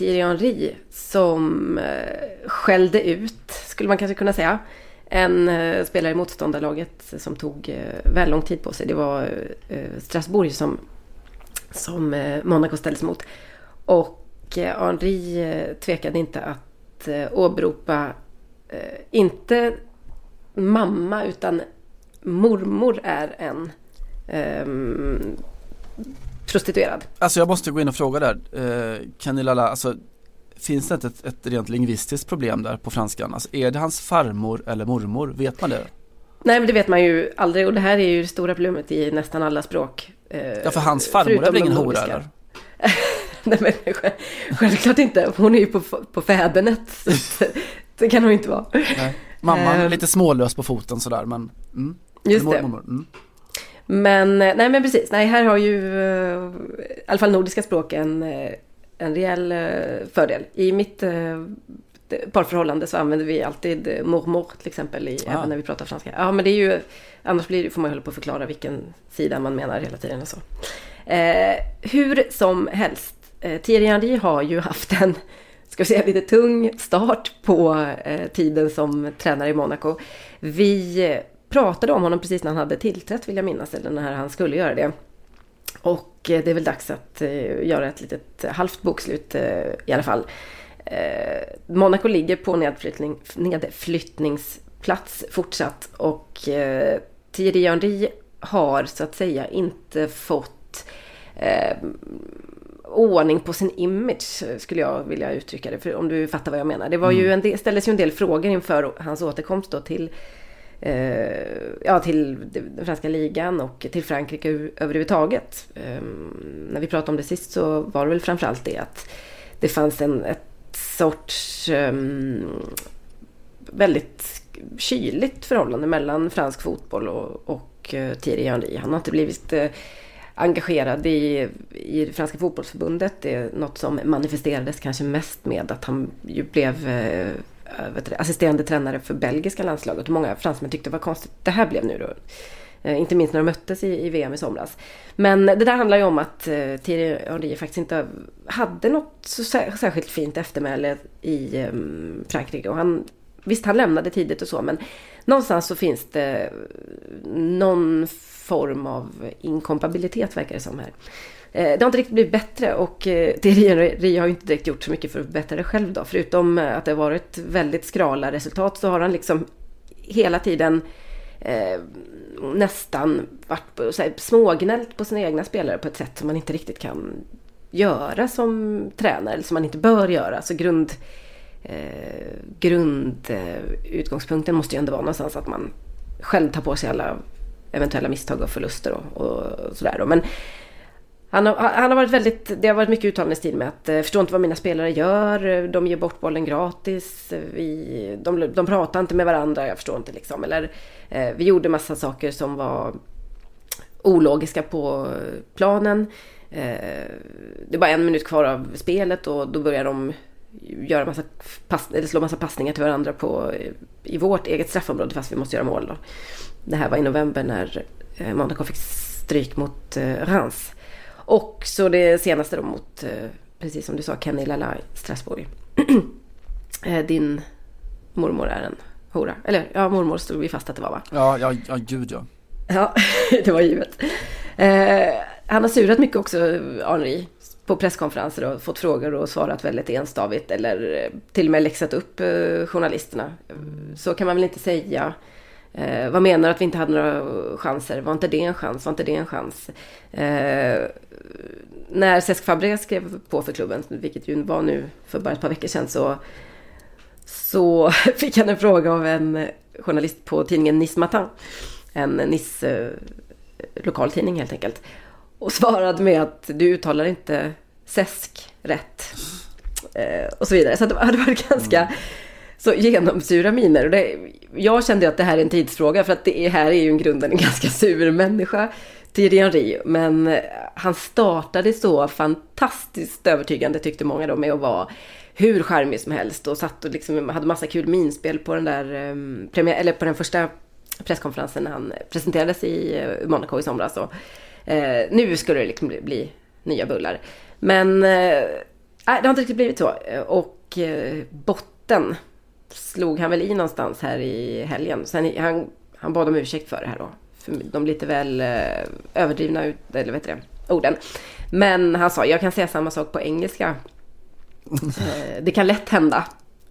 Thierry Henry som eh, skällde ut, skulle man kanske kunna säga, en eh, spelare i motståndarlaget som tog eh, väl lång tid på sig. Det var Strasbourg som, som Monaco ställdes mot. Och Henri tvekade inte att åberopa, inte mamma utan mormor är en um, prostituerad. Alltså jag måste gå in och fråga där, eh, Kanilala, alltså finns det inte ett, ett rent lingvistiskt problem där på franskan? Alltså är det hans farmor eller mormor? Vet man det? Nej men det vet man ju aldrig och det här är ju det stora problemet i nästan alla språk. Eh, ja för hans farmor är väl ingen hora eller? Nej men självklart inte, hon är ju på, på fädernet. det kan hon inte vara. Nej. Mamman är eh. lite smålös på foten sådär men mm. Just det. Mm. Men, eh, nej men precis, nej här har ju eh, i alla fall nordiska språk en, eh, en rejäl fördel. I mitt parförhållande så använder vi alltid mormor till exempel, i, ah. även när vi pratar franska. Ja men det är ju, annars blir, får man hålla på att förklara vilken sida man menar hela tiden och så. Eh, hur som helst, eh, Thierry Henry har ju haft en, ska vi säga lite tung start på eh, tiden som tränare i Monaco. Vi pratade om honom precis när han hade tillträtt vill jag minnas, eller när han skulle göra det. Och eh, det är väl dags att eh, göra ett litet halvt bokslut i alla fall. Monaco ligger på nedflyttning, nedflyttningsplats fortsatt och Thierry Henry har så att säga inte fått eh, ordning på sin image skulle jag vilja uttrycka det. För om du fattar vad jag menar. Det var ju mm. en del, ställdes ju en del frågor inför hans återkomst då till eh, Eh, ja, till den franska ligan och till Frankrike överhuvudtaget. Eh, när vi pratade om det sist så var det väl framförallt det att det fanns en ett sorts eh, väldigt kyligt förhållande mellan fransk fotboll och, och eh, Thierry Henry. Han har inte blivit eh, engagerad i, i det franska fotbollsförbundet. Det är något som manifesterades kanske mest med att han ju blev Eh, du, assisterande tränare för belgiska landslaget. Och många fransmän tyckte det var konstigt det här blev nu då. Eh, inte minst när de möttes i, i, VM i somras. Men det där handlar ju om att eh, Thierry Henry faktiskt inte hade något så särskilt fint eftermäle i um, Frankrike. Och han Visst, han lämnade tidigt och så, men någonstans så finns det någon form av inkompabilitet verkar det som här. Eh, det har inte riktigt blivit bättre och eh, Thierry har ju inte direkt gjort så mycket för att förbättra det själv då. Förutom eh, att det har varit väldigt skrala resultat så har han liksom hela tiden eh, nästan varit på, så här, smågnällt på sina egna spelare på ett sätt som man inte riktigt kan göra som tränare. Eller som man inte bör göra. Så grund eh, grundutgångspunkten måste ju ändå vara någonstans att man själv tar på sig alla eventuella misstag och förluster och, och sådär. Men han har, han har varit väldigt, det har varit mycket uttalande stil med att jag förstår inte vad mina spelare gör, eh, de ger bort bollen gratis, eh, vi, de, de pratar inte med varandra, jag förstår inte liksom. Eller eh, vi gjorde massa saker som var ologiska på planen. Eh, det är bara en minut kvar av spelet och då börjar de göra massa pass, eller slå massa passningar till varandra på, i vårt eget straffområde fast vi måste göra mål då. Det här var i november när eh, Monaco fick stryk mot eh, Reims. Och så det senaste då mot, eh, precis som du sa, Kenny Lala i Strasbourg. eh, din mormor är en hora. Eller ja, mormor stod vi fast att det var va? Ja, ja, ja gud ja. Ja, det var givet. Eh, han har surat mycket också, Henri på presskonferenser och fått frågor och svarat väldigt enstavigt eller eh, till och med läxat upp eh, journalisterna. Så kan man väl inte säga. Eh, vad menar du att vi inte hade några chanser? Var inte det en chans? Var inte det en chans? Eh, när Cesc Fabregas skrev på för klubben, vilket ju var nu för bara ett par veckor sedan, så, så fick han en fråga av en journalist på tidningen Nice Matin. En Nice eh, lokaltidning helt enkelt. Och svarade med att du uttalar inte SESK rätt. Eh, och så vidare. Så det hade varit ganska mm så genomsura miner. Och det, jag kände att det här är en tidsfråga för att det här är ju en grunden en ganska sur människa. Thierry Henry. Men eh, han startade så fantastiskt övertygande tyckte många då med att vara hur charmig som helst och satt och liksom hade massa kul minspel på den där um, premiär, eller på den första presskonferensen när han presenterades i uh, Monaco i somras. Och, eh, nu skulle det liksom bli, bli nya bullar. Men eh, det har inte riktigt blivit så. Och eh, botten slog han väl i någonstans här i helgen. Sen, han, han bad om ursäkt för det här då. För de lite väl eh, överdrivna ut, eller vet det, orden. Men han sa, jag kan säga samma sak på engelska. Eh, det kan lätt hända,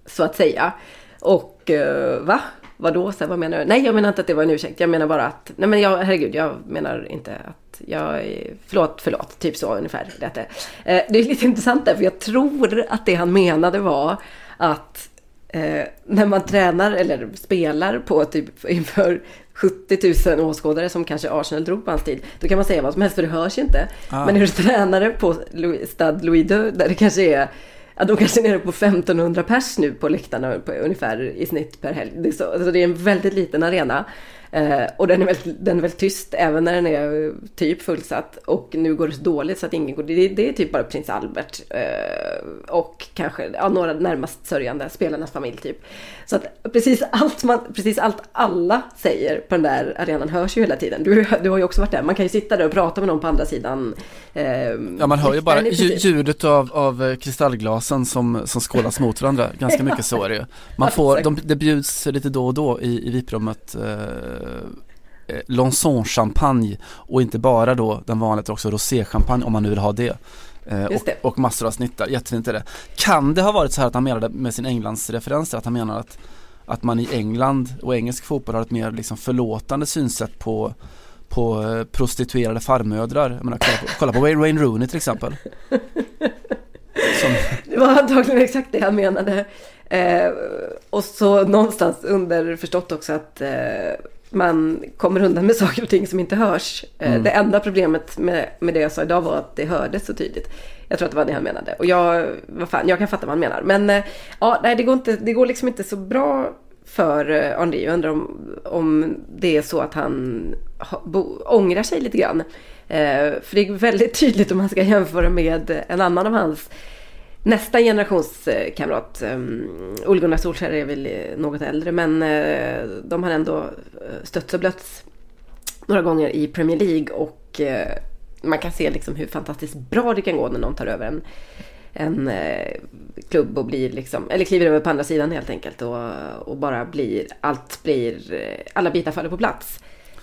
så att säga. Och eh, va? Vadå? Så vad menar du? Nej, jag menar inte att det var en ursäkt. Jag menar bara att, nej men jag, herregud, jag menar inte att jag, förlåt, förlåt, typ så ungefär. Det, det är lite intressant där, för jag tror att det han menade var att eh, när man tränar eller spelar på typ inför 70 000 åskådare som kanske Arsenal drog på hans tid. Då kan man säga vad som helst för det hörs inte. Ah. Men hur du tränare på Stade Louis II där det kanske är Ja, de kanske är nere på 1500 pers nu på läktarna på, ungefär i snitt per helg. Det är, så, alltså det är en väldigt liten arena. Eh, och den är, väldigt, den är väldigt tyst även när den är typ fullsatt. Och nu går det så dåligt så att ingen går. Det, det är typ bara prins Albert eh, och kanske ja, några närmast sörjande, spelarnas familj typ. Så att precis allt, man, precis allt alla säger på den där arenan hörs ju hela tiden. Du, du har ju också varit där. Man kan ju sitta där och prata med någon på andra sidan. Eh, ja, man hör ju bara ljudet av, av eh, kristallglasen som, som skålas mot varandra. Ganska mycket så är det ju. Man får, de, det bjuds lite då och då i, i VIP-rummet eh, Lanson-champagne och inte bara då den vanliga utan också roséchampagne om man nu vill ha det. Eh, och, det. och massor av snittar, jättefint är det. Kan det ha varit så här att han menade med sin Englandsreferens att han menar att, att man i England och engelsk fotboll har ett mer liksom förlåtande synsätt på på eh, prostituerade farmödrar. Jag menar, kolla, på, kolla på Wayne, Wayne Rooney till exempel. Som, Det var antagligen exakt det han menade. Eh, och så någonstans underförstått också att eh, man kommer undan med saker och ting som inte hörs. Eh, Det enda problemet med, med det jag sa idag var att det hördes så tydligt. Jag tror att det var det han menade. Och jag, vad fan, jag kan fatta vad han menar. Men eh, ja, nej, det går, inte, det går liksom inte så bra för eh, Henri. Jag undrar om, om det är så att han ha, bo, ångrar sig lite grann. Eh, för det är väldigt tydligt om man ska jämföra med en annan av hans nästa generations eh, kamrat. Um, Ole Gunnar Solskjaer är väl eh, något äldre men eh, de har ändå eh, stötts och blötts några gånger i Premier League och eh, man kan se liksom hur fantastiskt bra det kan gå när någon tar över en, en eh, klubb och blir liksom, eller kliver över på andra sidan helt enkelt och, och bara blir, allt blir, alla bitar faller på plats.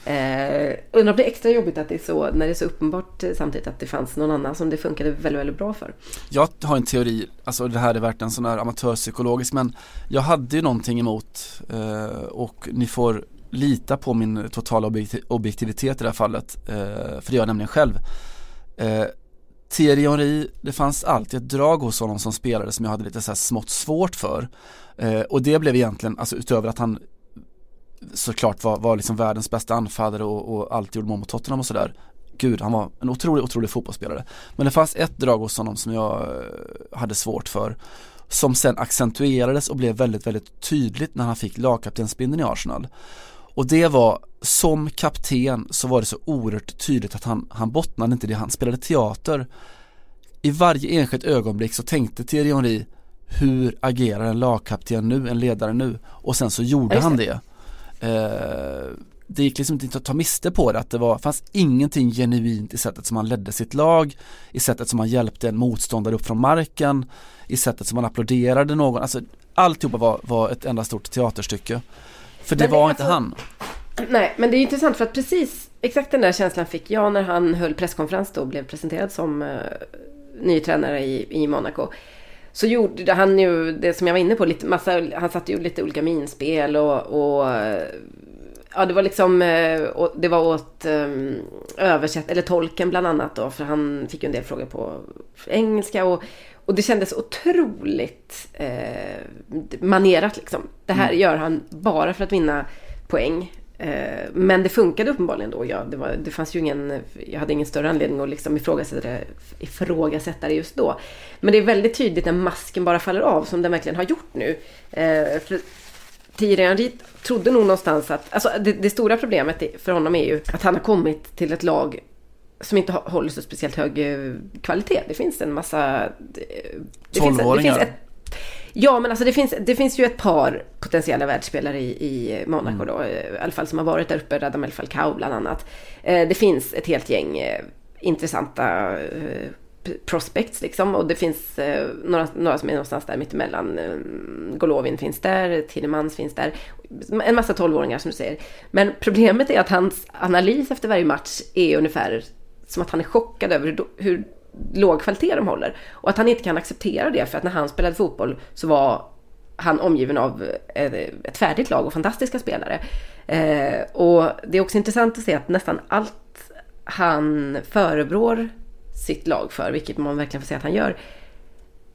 Eh, undrar om det är extra jobbigt att det är så, när det är så uppenbart eh, samtidigt att det fanns någon annan som det funkade väldigt, väldigt bra för. jag har en teori, alltså det här är värt en sån här amatörpsykologisk men jag hade ju någonting emot eh, och ni får lita på min totala objektivitet i det här fallet, eh, för det gör jag nämligen själv. Eh, Thierry Henry, det fanns alltid ett drag hos honom som spelare som jag hade lite så här smått svårt för. Eh, och det blev egentligen, alltså utöver att han såklart var, var liksom världens bästa anfallare och, och alltid gjorde mål mot Tottenham och sådär. Gud, han var en otrolig, otrolig fotbollsspelare. Men det fanns ett drag hos honom som jag eh, hade svårt för. Som sen accentuerades och blev väldigt, väldigt tydligt när han fick lagkaptensbindeln i Arsenal. Och det var, som kapten så var det så oerhört tydligt att han, han bottnade inte det, han spelade teater. I varje enskilt ögonblick så tänkte Thierry Henry, hur agerar en lagkapten nu, en ledare nu? Och sen så gjorde han det. Eh, det gick liksom inte att ta miste på det, att det var, fanns ingenting genuint i sättet som han ledde sitt lag, i sättet som han hjälpte en motståndare upp från marken, i sättet som han applåderade någon, alltså alltihopa var, var ett enda stort teaterstycke. För det Men det var inte alltså- han. Nej, men det är intressant för att precis exakt den där känslan fick jag när han höll presskonferens då och blev presenterad som uh, ny tränare i, i Monaco. Så gjorde han ju det som jag var inne på, lite massa, han satte ju lite olika minspel och, och eh, ja det var liksom, eh, det var åt um, översätt, eller tolken bland annat då, för han fick ju en del frågor på engelska och, och det kändes otroligt eh, manerat liksom. Det här gör han bara för att vinna poäng. Eh, Men det funkade uppenbarligen då. Ja, det, var, det fanns ju ingen, jag hade ingen större anledning att liksom ifrågasätta, det, ifrågasätta det just då. Men det är väldigt tydligt när masken bara faller av, som den verkligen har gjort nu. Eh, för Thierry Henry trodde nog någonstans att, alltså det, det stora problemet för honom är ju att han har kommit till ett lag som inte håller så speciellt hög eh, kvalitet. Det finns en massa... Det, det finns, det Tolvåringar. finns ett, Ja, men alltså det finns, det finns ju ett par potentiella världsspelare i, i Monaco då. eh, I alla fall som har varit där uppe, Radamel Falcao bland annat. Eh, Det finns ett helt gäng eh, intressanta eh, prospects liksom. Och det finns eh, några, några som är någonstans där mittemellan. Eh, Golovin finns där, Tillemans finns där. En massa tolvåringar som du säger. Men problemet är att hans analys efter varje match är ungefär som att han är chockad över hur, hur låg kvalitet de håller. Och att han inte kan acceptera det för att när han spelade fotboll så var han omgiven av eh, ett färdigt lag och fantastiska spelare. Eh, och det är också intressant att se att nästan allt han förebrår sitt lag för, vilket man verkligen får säga att han gör,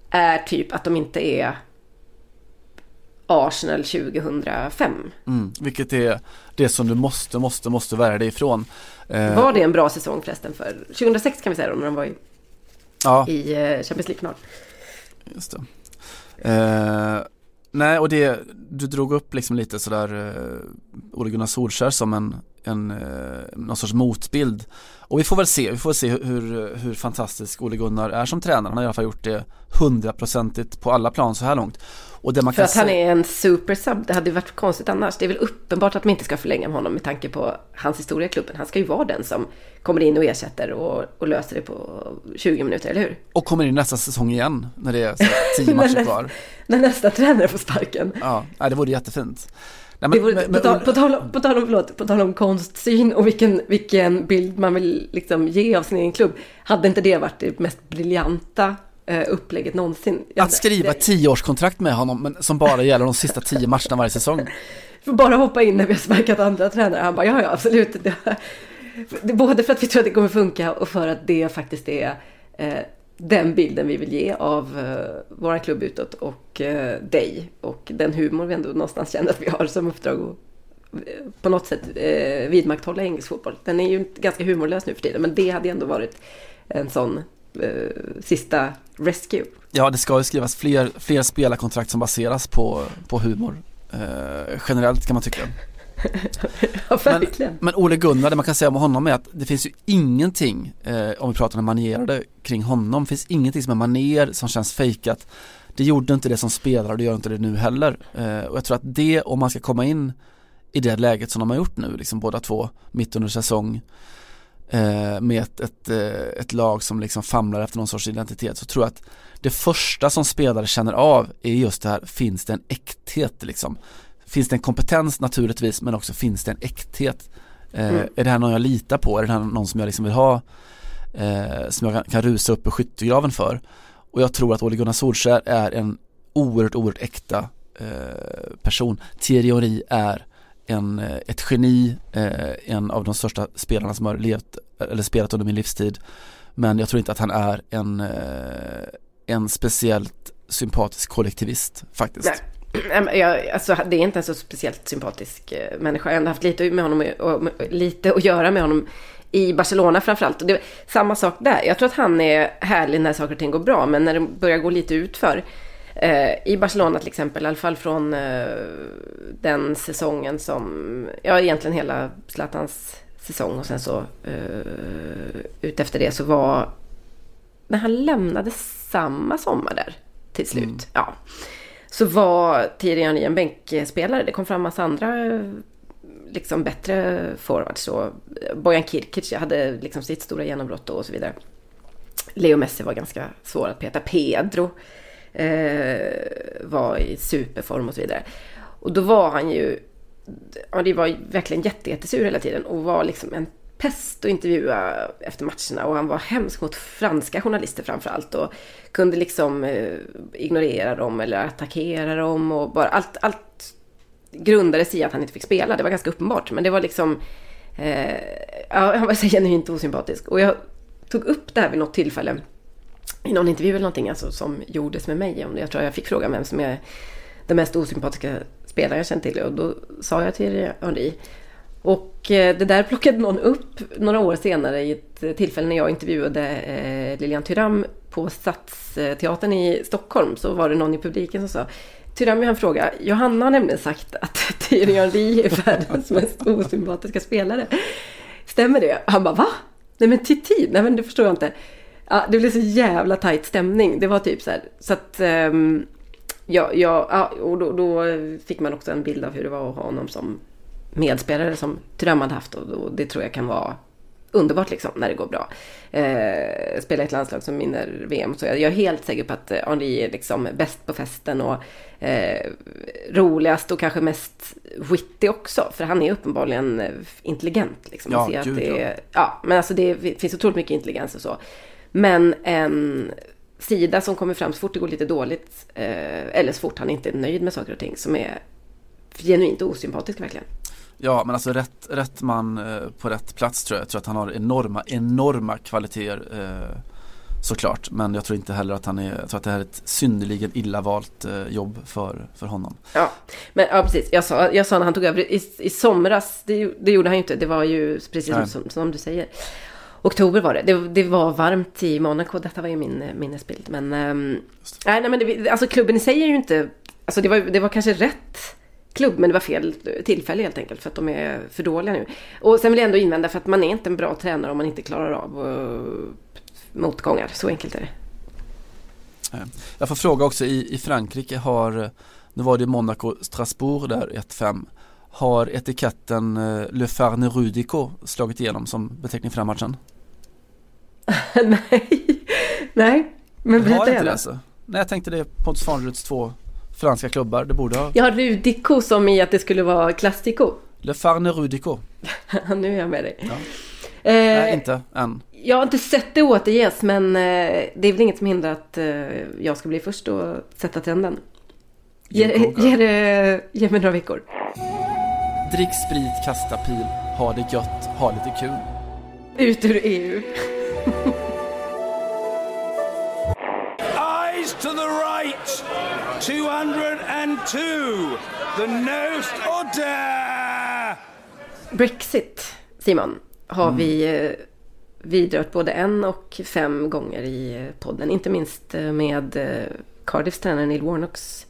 är typ att de inte är Arsenal 2005. Mm, vilket är det som du måste, måste, måste värja dig ifrån. Eh, Var det en bra säsong förresten för 2006 kan vi säga då, när de var i, ja, i eh, Champions League-final. just det. Eh, nej, och det, du drog upp liksom lite sådär eh, Ole Gunnar Solskjaer som en, en, eh, någon sorts motbild. Och vi får väl se, vi får se hur, hur, fantastisk Ole Gunnar är som tränare. Han har i alla fall gjort det hundraprocentigt på alla plan så här långt. Och det man För att han säga- är en super sub. Det hade ju varit konstigt annars. Det är väl uppenbart att man inte ska förlänga med honom med tanke på hans historia i klubben. Han ska ju vara den som kommer in och ersätter och, och löser det på 20 minuter, eller hur? Och kommer in nästa säsong igen när det är så här tio matcher När- kvar. När nästa tränare får sparken. Ja, det vore jättefint. Nej, men, Det vore, men, på, tal, på, tal, om- på, tal om, förlåt, på tal om konstsyn och vilken, vilken bild man vill liksom ge av sin egen klubb. Hade inte det varit det mest briljanta eh, upplägget någonsin? Jag att skriva ett tioårskontrakt med honom men som bara gäller de sista tio matcherna varje säsong. får bara hoppa in när vi har sparkat andra tränare. Han bara, ja, ja, absolut. Det, det, både för att vi tror att det kommer funka och för att det faktiskt är eh, den bilden vi vill ge av eh, våra klubb utåt och eh, dig. Och den humor vi ändå någonstans känner att vi har som uppdrag att eh, på något sätt eh, vidmakthålla engelsk fotboll. Den är ju ganska humorlös nu för tiden, men det hade ändå varit en sån eh, sista rescue. Ja, det ska ju skrivas fler, fler spelarkontrakt som baseras på, på humor. Eh, generellt kan man tycka. Ja, verkligen. Men Ole Gunnar, det man kan säga om honom är att det finns ju ingenting, eh, om vi pratar om manierade kring honom, finns ingenting som är maner som känns fejkat. Det gjorde inte det som spelare och det gör inte det nu heller. Eh, och jag tror att det, om man ska komma in i det läget som de har gjort nu, liksom båda två, mitt under säsong, eh, med ett, ett, eh, ett lag som liksom famlar efter någon sorts identitet, så tror jag att det första som spelare känner av är just det här, finns det en äkthet liksom? Finns det en kompetens naturligtvis men också finns det en äkthet? Eh, Mm. Är det här någon jag litar på? Är det här någon som jag liksom vill ha? Eh, som jag kan, kan rusa upp i skyttegraven för? Och jag tror att Ole Gunnar Solskjaer är en oerhört, oerhört äkta eh, person. Thierry Henry är en, eh, ett geni, eh, en av de största spelarna som har levt eller spelat under min livstid. Men jag tror inte att han är en, eh, en speciellt sympatisk kollektivist faktiskt. Nej. Men Jag, alltså, det är inte en så speciellt sympatisk eh, människa. Jag har ändå haft lite, med honom, och, lite att göra med honom i Barcelona framförallt. Och det, samma sak där. Jag tror att han är härlig när saker och ting går bra, men när det börjar gå lite utför. Eh, I Barcelona till exempel, i alla fall från eh, den säsongen som, ja egentligen hela Zlatans säsong och sen så eh, ut efter det så var, när han lämnade samma sommar där till slut. Ja så var Tirian i en bänkspelare. Det kom fram massa andra liksom bättre forwards. Så Bojan Kirkic hade liksom sitt stora genombrott då och så vidare. Leo Messi var ganska svår att peta. Pedro eh, var i superform och så vidare. Och då var han ju, ja det var verkligen jättesur hela tiden och var liksom en pest att intervjua efter matcherna och han var hemsk mot franska journalister framförallt och kunde liksom eh, ignorera dem eller attackera dem och bara allt, allt grundades i att han inte fick spela. Det var ganska uppenbart men det var liksom eh, ja, han var så genuint osympatisk och jag tog upp det här vid något tillfälle i någon intervju eller någonting alltså, som gjordes med mig. Jag tror jag fick frågan vem som är den mest osympatiska spelare jag känner till och då sa jag till Henri och eh, det där plockade någon upp några år senare i ett tillfälle när jag intervjuade eh, Lilian Tyram på Stadsteatern i Stockholm. Så var det någon i publiken som sa Tyram, jag har en fråga. Johanna har nämligen sagt att Thierry Henry är världens mest osympatiska spelare. Stämmer det? Han bara, va? Nej men Titi? Nej men det förstår jag inte. Ja, det blev så jävla tajt stämning. Det var typ så här. Så att... um, ja, ja, ja, och då, då fick man också en bild av hur det var att ha honom som medspelare som Tyram hade haft och, det tror jag kan vara underbart liksom när det går bra. Eh, spela ett landslag som vinner VM så jag, jag är helt säker på att eh, Henri är liksom bäst på festen och eh, roligast och kanske mest witty också. För han är uppenbarligen eh, intelligent. Liksom. Ja, att det, är- ja, men alltså det finns otroligt mycket intelligens och så. Men en sida som kommer fram så fort det går lite dåligt, eh, eller så fort han inte är nöjd med saker och ting, som är genuint osympatisk verkligen. Ja men alltså rätt, rätt man eh, på rätt plats tror jag. Jag tror att han har enorma, enorma kvaliteter eh, såklart. Men jag tror inte heller att han är, jag tror att det här är ett synnerligen illa valt eh, jobb för, för honom. Ja, men ja, precis. Jag sa, jag sa när han tog över i, i somras, det, det gjorde han ju inte. Det var ju precis Nej. som, som du säger. Oktober var det. det. Det var varmt i Monaco. Detta var ju min minnesbild. Men, ehm, nej, nej, men det, alltså klubben i sig är ju inte... Alltså det var, det var kanske rätt klubb, men det var fel tillfälle helt enkelt. För att de är för dåliga nu. Och sen vill jag ändå invända för att man är inte en bra tränare om man inte klarar av uh, motgångar. Så enkelt är det. Eh, Jag får fråga också i, i Frankrike har, eh, nu var det Monaco Strasbourg där 1-5. Har etiketten eh, Le Farne Rudico slagit igenom som beteckning för den matchen? nej, nej. Men berätta gärna. alltså? Nej jag tänkte det Pontus Farneruds två franska klubbar. Det borde ha. Ja, Rudico som i att det skulle vara Classico. Le Farne Rudico. nu är jag med dig. Ja. Eh, Nej, inte än. Jag har inte sett det återges, men eh, det är väl inget som hindrar att eh, jag ska bli först och sätta trenden. Ge, ge, det- ge mig några veckor. Drick sprit, kasta pil, ha det gött, ha lite kul. Ut ur EU. to the right. 202. The nose order. Brexit, Simon, har vi eh, vidrört både en och fem gånger i eh, podden. Inte minst eh, med Cardiffs tränare Neil Warnocks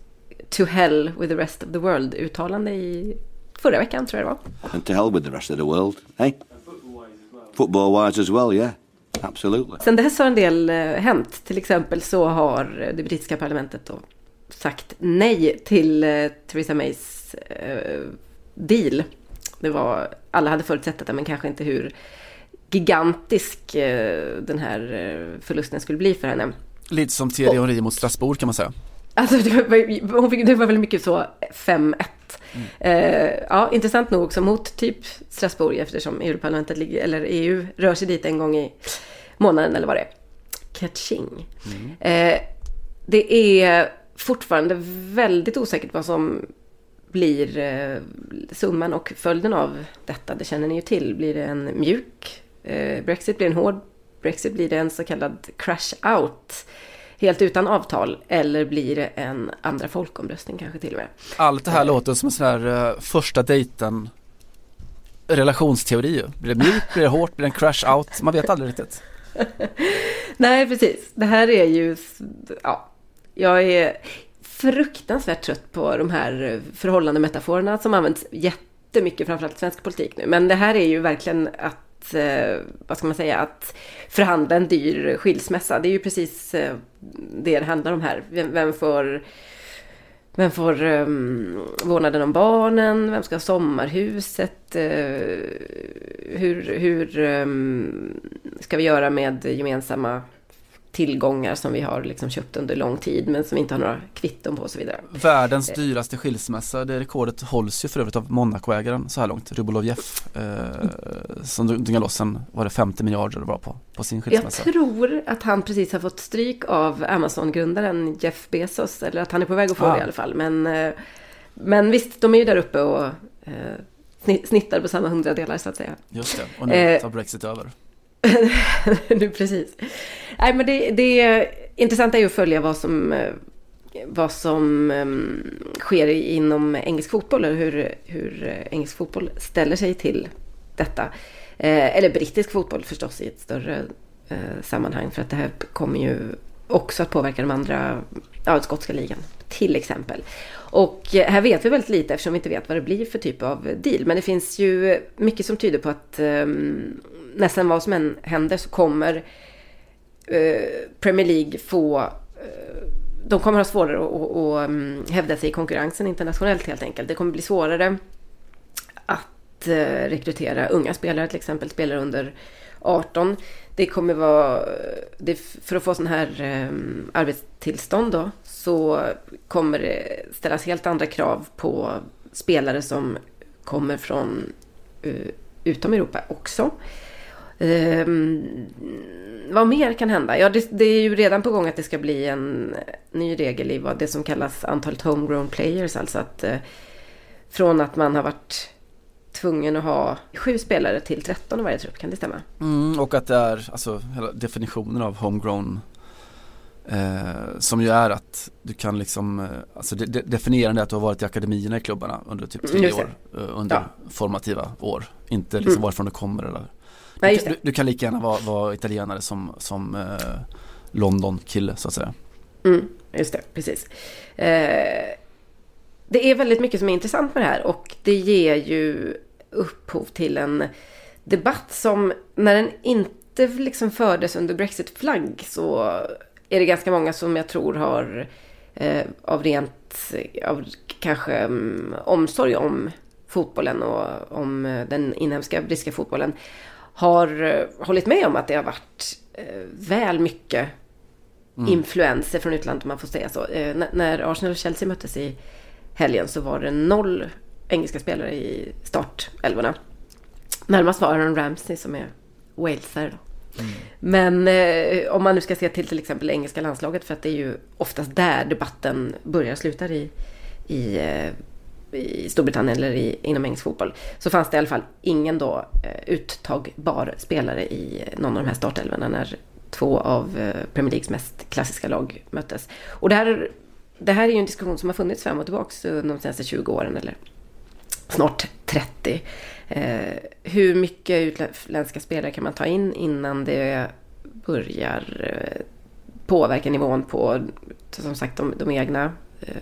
To hell with the rest of the world uttalande i förra veckan tror jag det var. And to hell with the rest of the world, eh? Football wise as well, yeah. Absolutely. Sen dess har en del eh, hänt. Till exempel så har det brittiska parlamentet då sagt nej till eh, Theresa Mays eh, deal. Det var, alla hade förutsett detta men kanske inte hur gigantisk den här förlusten skulle bli för henne. Lite som Thierry Henry mot Strasbourg kan man säga. Alltså det var, hon fick, det var väl mycket så 5-1. Eh, ja, intressant nog så mot typ Strasbourg eftersom EU-parlamentet ligger, eller EU rör sig dit en gång i månaden eller vad det är. Catching. Eh, det är fortfarande väldigt osäkert vad som blir eh, summan och följden av detta. Det känner ni ju till. Blir det en mjuk eh, Brexit? Blir det en hård Brexit? Blir det en så kallad crash out? Helt utan avtal? Eller blir det en andra folkomröstning kanske till och med? Allt det här låter som en sån här eh, första dejten relationsteori ju. Blir det mjukt, blir det hårt, blir det en crash out? Man vet aldrig riktigt. Nej, precis. Det här är ju... Ja, jag är fruktansvärt trött på de här förhållandemetaforerna som används jättemycket, framförallt i svensk politik nu. Men det här är ju verkligen att, Eh, vad ska man säga, att förhandla en dyr skilsmässa. Det är ju precis eh, det det handlar om här. Vem, vem får... Vem får um, vårdnaden om barnen? Vem ska ha sommarhuset? Uh, hur hur um, ska vi göra med gemensamma tillgångar som vi har liksom köpt under lång tid men som vi inte har några kvitton på och så vidare. Världens dyraste skilsmässa, det rekordet hålls ju för övrigt av Monaco-ägaren så här långt, Rubolovjev eh, som dungade loss en, var det 50 miljarder det var på, på sin Jag skilsmässa. tror att han precis har fått stryk av Amazon-grundaren Jeff Bezos. Eller att han är på väg att få Ah. det i alla fall. Men, eh, men visst, de är ju där uppe och eh, sni- snittar på samma hundradelar så att säga. Just det, och nu Eh, tar Brexit över. nu precis. Nej, men det, det intressanta är ju att följa vad som, eh, vad som um, sker inom engelsk fotboll och hur, hur eh, engelsk fotboll ställer sig till detta. Eh, eller brittisk fotboll förstås i ett större eh, sammanhang för att det här kommer ju också att påverka de andra, ja, skotska ligan till exempel. Och eh, här vet vi väldigt lite eftersom vi inte vet vad det blir för typ av deal. Men det finns ju mycket som tyder på att ehm, nästan vad som än händer så kommer eh, Premier League få eh, de kommer ha svårare att, att, att mm, hävda sig i konkurrensen internationellt helt enkelt. Det kommer bli svårare att eh, rekrytera unga spelare, till exempel spelare under 18. Det kommer vara, eh, det, för att få sån här eh, arbetstillstånd då, så kommer det ställas helt andra krav på spelare som kommer från eh, utom Europa också. Ehm, vad mer kan hända? Ja, det, det är ju redan på gång att det ska bli en ny regel i vad det som kallas antalet homegrown players. Alltså att eh, från att man har varit tvungen att ha sju spelare till 13 i varje trupp, kan det stämma? Mm, och att det är, alltså hela definitionen av homegrown eh, som ju är att du kan liksom, eh, alltså de, de, definierande är att du har varit i akademierna i klubbarna under typ Mm, tre det. år, eh, under Ja. formativa år. Inte liksom Mm. varifrån du kommer eller Nej, du, just kan- det. du, du kan lika gärna vara, vara italienare som, som eh, London-kille så att säga. Mm, just det, precis. Eh, det är väldigt mycket som är intressant med det här och det ger ju upphov till en debatt som när den inte liksom fördes under Brexit-flagg så är det ganska många som jag tror har eh, av rent, av kanske mm, omsorg om fotbollen och om eh, den inhemska brittiska fotbollen har eh, hållit med om att det har varit eh, väl mycket mm. influenser från utlandet om man får säga så. Eh, när Arsenal och Chelsea möttes i helgen så var det noll engelska spelare i startelvorna. Närmast var Aaron Ramsey som är walesare. Mm. Men eh, om man nu ska se till till exempel engelska landslaget för att det är ju oftast där debatten börjar och slutar i, i, eh, i Storbritannien eller i, inom engelsk fotboll. Så fanns det i alla fall ingen då eh, uttagbar spelare i någon av de här startelvorna när två av eh, Premier Leagues mest klassiska lag möttes. Och det här, det här är ju en diskussion som har funnits fram och tillbaka de senaste 20 åren eller snart 30. Eh, hur mycket utländska spelare kan man ta in innan det börjar eh, påverka nivån på, som sagt, de, de egna eh,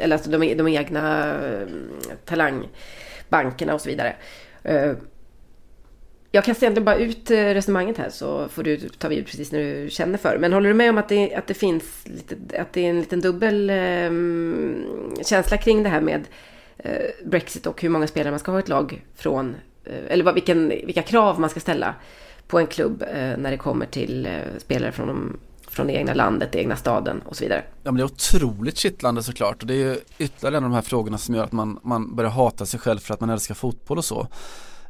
eller alltså de, de egna eh, talangbankerna och så vidare. Eh, jag kastar egentligen bara ut eh, resonemanget här så får du ta vid precis när du känner för. Men håller du med om att det, att det finns lite, att det är en liten dubbel eh, känsla kring det här med eh, Brexit och hur många spelare man ska ha i ett lag från, eh, eller vad, vilken, vilka krav man ska ställa på en klubb när det kommer till spelare från, de, från det egna landet, det egna staden och så vidare. Ja men det är otroligt kittlande såklart och det är ju ytterligare en av de här frågorna som gör att man, man börjar hata sig själv för att man älskar fotboll och så.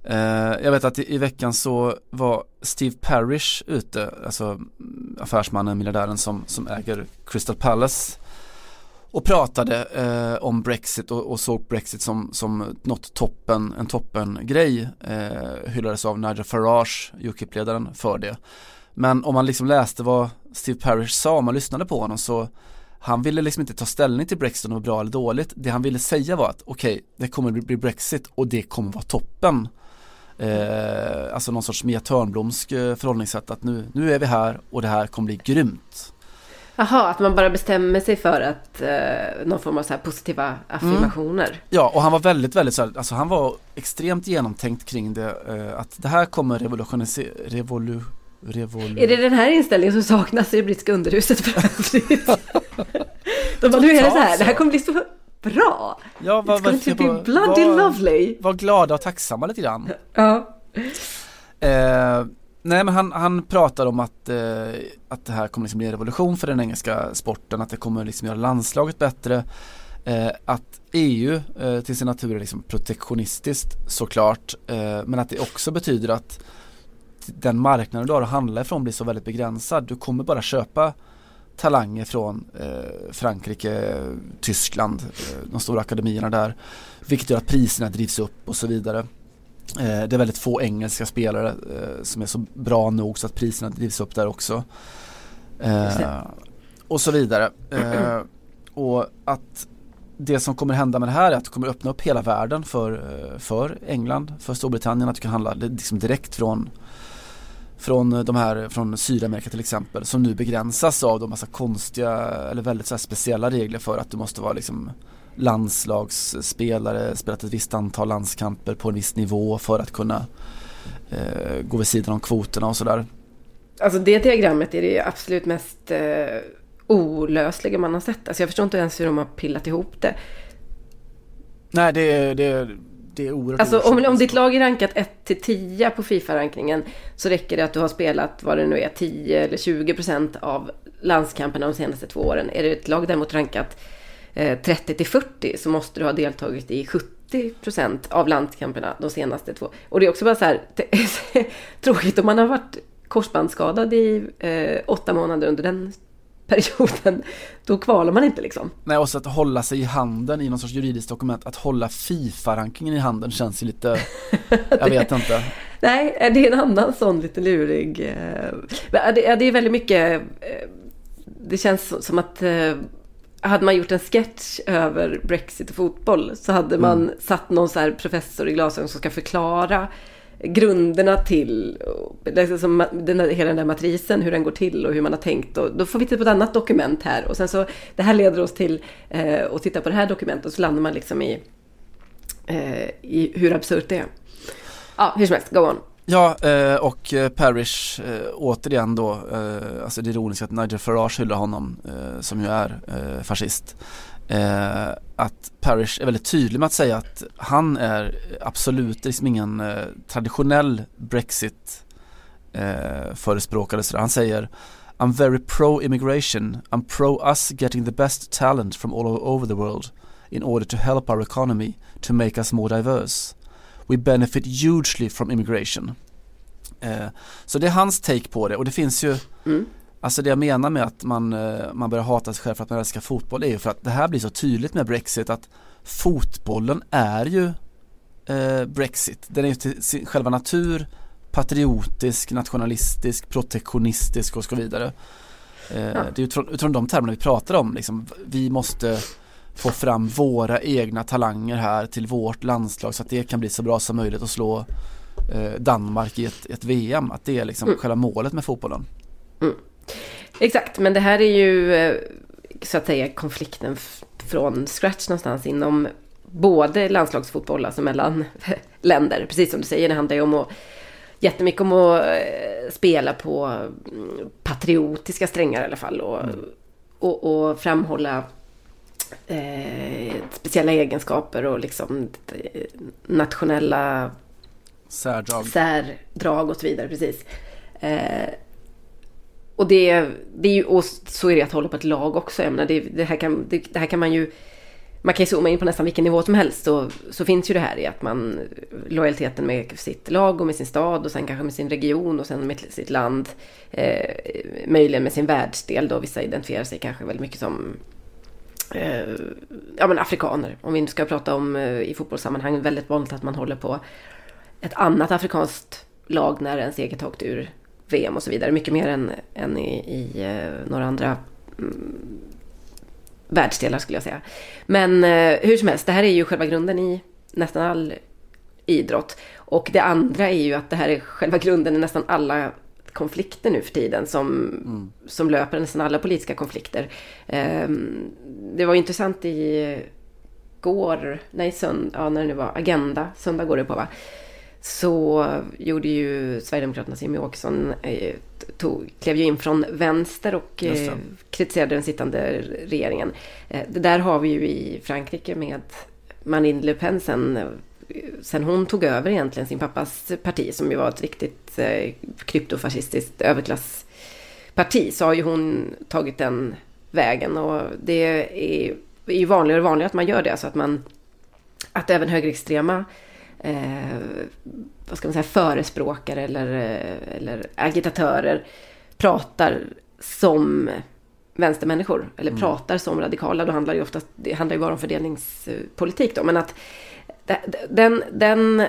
Eh, jag vet att i, i, veckan så var Steve Parrish ute, alltså mm, affärsmannen, miljardären som, som äger Crystal Palace och pratade eh, om Brexit och, och, såg Brexit som, som något toppen, en toppengrej eh, hyllades av Nigel Farage, Ukip-ledaren, för det. Men om man liksom läste vad Steve Parrish sa, om man lyssnade på honom så han ville liksom inte ta ställning till Brexit om det var bra eller dåligt. Det han ville säga var att okej, okay, det kommer bli Brexit och det kommer vara toppen. Eh, alltså någon sorts Mia Törnblomsk eh, förhållningssätt att nu, nu är vi här och det här kommer bli grymt. Jaha, att man bara bestämmer sig för att eh, någon form av så positiva affirmationer. Mm. Ja, och han var väldigt, väldigt så här, alltså han var extremt genomtänkt kring det, eh, att det här kommer revolutionisera, revolu, revolu... Är det den här inställningen som saknas i det brittiska underhuset De bara, nu är det så här, det här kommer bli så bra. Ja, vad, It's going to be bloody var, lovely. Var glada och tacksamma lite grann. Ja. Eh, Nej men han, han pratar om att, eh, att det här kommer liksom bli en revolution för den engelska sporten, att det kommer liksom göra landslaget bättre. Eh, att EU eh, till sin natur är liksom protektionistiskt såklart, eh, men att det också betyder att den marknaden du har att handla ifrån blir så väldigt begränsad. Du kommer bara köpa talanger från eh, Frankrike, Tyskland, eh, de stora akademierna där. Vilket gör att priserna drivs upp och så vidare. Eh, det är väldigt få engelska spelare eh, som är så bra nog så att priserna drivs upp där också. Eh, och så vidare. och att det som kommer hända med det här är att det kommer öppna upp hela världen för, för England, för Storbritannien, att du kan handla liksom direkt från från de här från Sydamerika till exempel som nu begränsas av de massa konstiga eller väldigt så speciella regler för att du måste vara liksom landslagsspelare, spelat ett visst antal landskamper på en viss nivå för att kunna eh, gå vid sidan om kvoterna och sådär. Alltså det diagrammet är det absolut mest eh, olösliga man har sett. Alltså jag förstår inte ens hur de har pillat ihop det. Nej, det är, det är oerhört Alltså om, om ditt lag är rankat 1 till 10 på Fifa-rankingen så räcker det att du har spelat vad det nu är 10 eller 20 procent av landskamperna de senaste två åren. Är det ett lag däremot rankat 30 eh, till 40 så måste du ha deltagit i 70 procent av landskamperna de senaste två. Och det är också bara så här tråkigt om man har varit korsbandsskadad i eh, åtta månader under den perioden, då kvalar man inte liksom. Nej, och så att hålla sig i handen i någon sorts juridiskt dokument, att hålla Fifa-rankingen i handen känns ju lite, jag vet inte. Nej, det är en annan sån lite lurig, eh, det är väldigt mycket, det känns som att hade man gjort en sketch över Brexit och fotboll så hade man mm. satt någon så här professor i glasögon som ska förklara grunderna till liksom den här, hela den där matrisen, hur den går till och hur man har tänkt. Och då får vi titta på ett annat dokument här och sen så det här leder oss till eh, att titta på det här dokumentet och så landar man liksom i, eh, i hur absurt det är. Ja, hur som helst, go on. Ja, eh, och eh, Parrish eh, återigen då, alltså det ironiska att Nigel Farage hyllar honom som ju är fascist. Eh, att Parrish är väldigt tydlig med att säga att han är absolut liksom ingen eh, traditionell Brexit eh, förespråkare. Han säger I'm very pro immigration. I'm pro us getting the best talent from all over the world in order to help our economy to make us more diverse. We benefit hugely from immigration. Eh, så det är hans take på det och det finns ju Mm. Alltså det jag menar med att man, eh, man börjar hata sig själv för att man älskar fotboll är ju för att det här blir så tydligt med Brexit att fotbollen är ju eh, Brexit. Den är ju till sin själva natur patriotisk, nationalistisk, protektionistisk och så vidare. Eh, Det är utifrån, utifrån de termerna vi pratar om. Liksom, vi måste få fram våra egna talanger här till vårt landslag så att det kan bli så bra som möjligt och slå eh, Danmark i ett, ett VM. Att det är liksom Mm. själva målet med fotbollen. Exakt, men det här är ju eh, så att säga konflikten från scratch någonstans inom både landslagsfotboll, alltså mellan länder. Precis som du säger, det handlar ju om att jättemycket om att eh, spela på mm, patriotiska strängar i alla fall. Och, och, och framhålla eh, speciella egenskaper och liksom eh, nationella Särdrag. särdrag och så vidare. Precis. Eh, och det, det är ju, och så är det att hålla på ett lag också. Jag menar, det, det, här kan, det, det här kan man ju... Man kan ju zooma in på nästan vilken nivå som helst. Så, så finns ju det här i att man... Lojaliteten med sitt lag och med sin stad och sen kanske med sin region och sen med sitt land. Eh, möjligen med sin världsdel då. Vissa identifierar sig kanske väldigt mycket som eh, ja, men afrikaner. Om vi nu ska prata om eh, i fotbollssammanhang väldigt vanligt att man håller på ett annat afrikanskt lag när ens eget har åkt ur VM och så vidare. Mycket mer än, än i, i eh, några andra mm, världsdelar skulle jag säga. Men eh, hur som helst, det här är ju själva grunden i nästan all idrott. Och det andra är ju att det här är själva grunden i nästan alla konflikter nu för tiden som, som löper, nästan alla politiska konflikter. Ehm, det var intressant i går, nej söndag, ja när det nu var, Agenda, söndag går det på va? Så gjorde ju Sverigedemokraternas Jimmie Åkesson, eh, tog, klev ju in från vänster och eh, kritiserade den sittande regeringen. Eh, det där har vi ju i Frankrike med Marine Le Pen sen, sen hon tog över egentligen sin pappas parti som ju var ett riktigt kryptofascistiskt överklassparti så har ju hon tagit den vägen och det är, ju vanligare och vanligare att man gör det. Så att man att även högerextrema eh, vad ska man säga, förespråkare eller, eh, eller agitatörer pratar som vänstermänniskor. Eller pratar som radikala. Då handlar det ju oftast, det handlar ju bara om fördelningspolitik då. Men att de- den, den eh,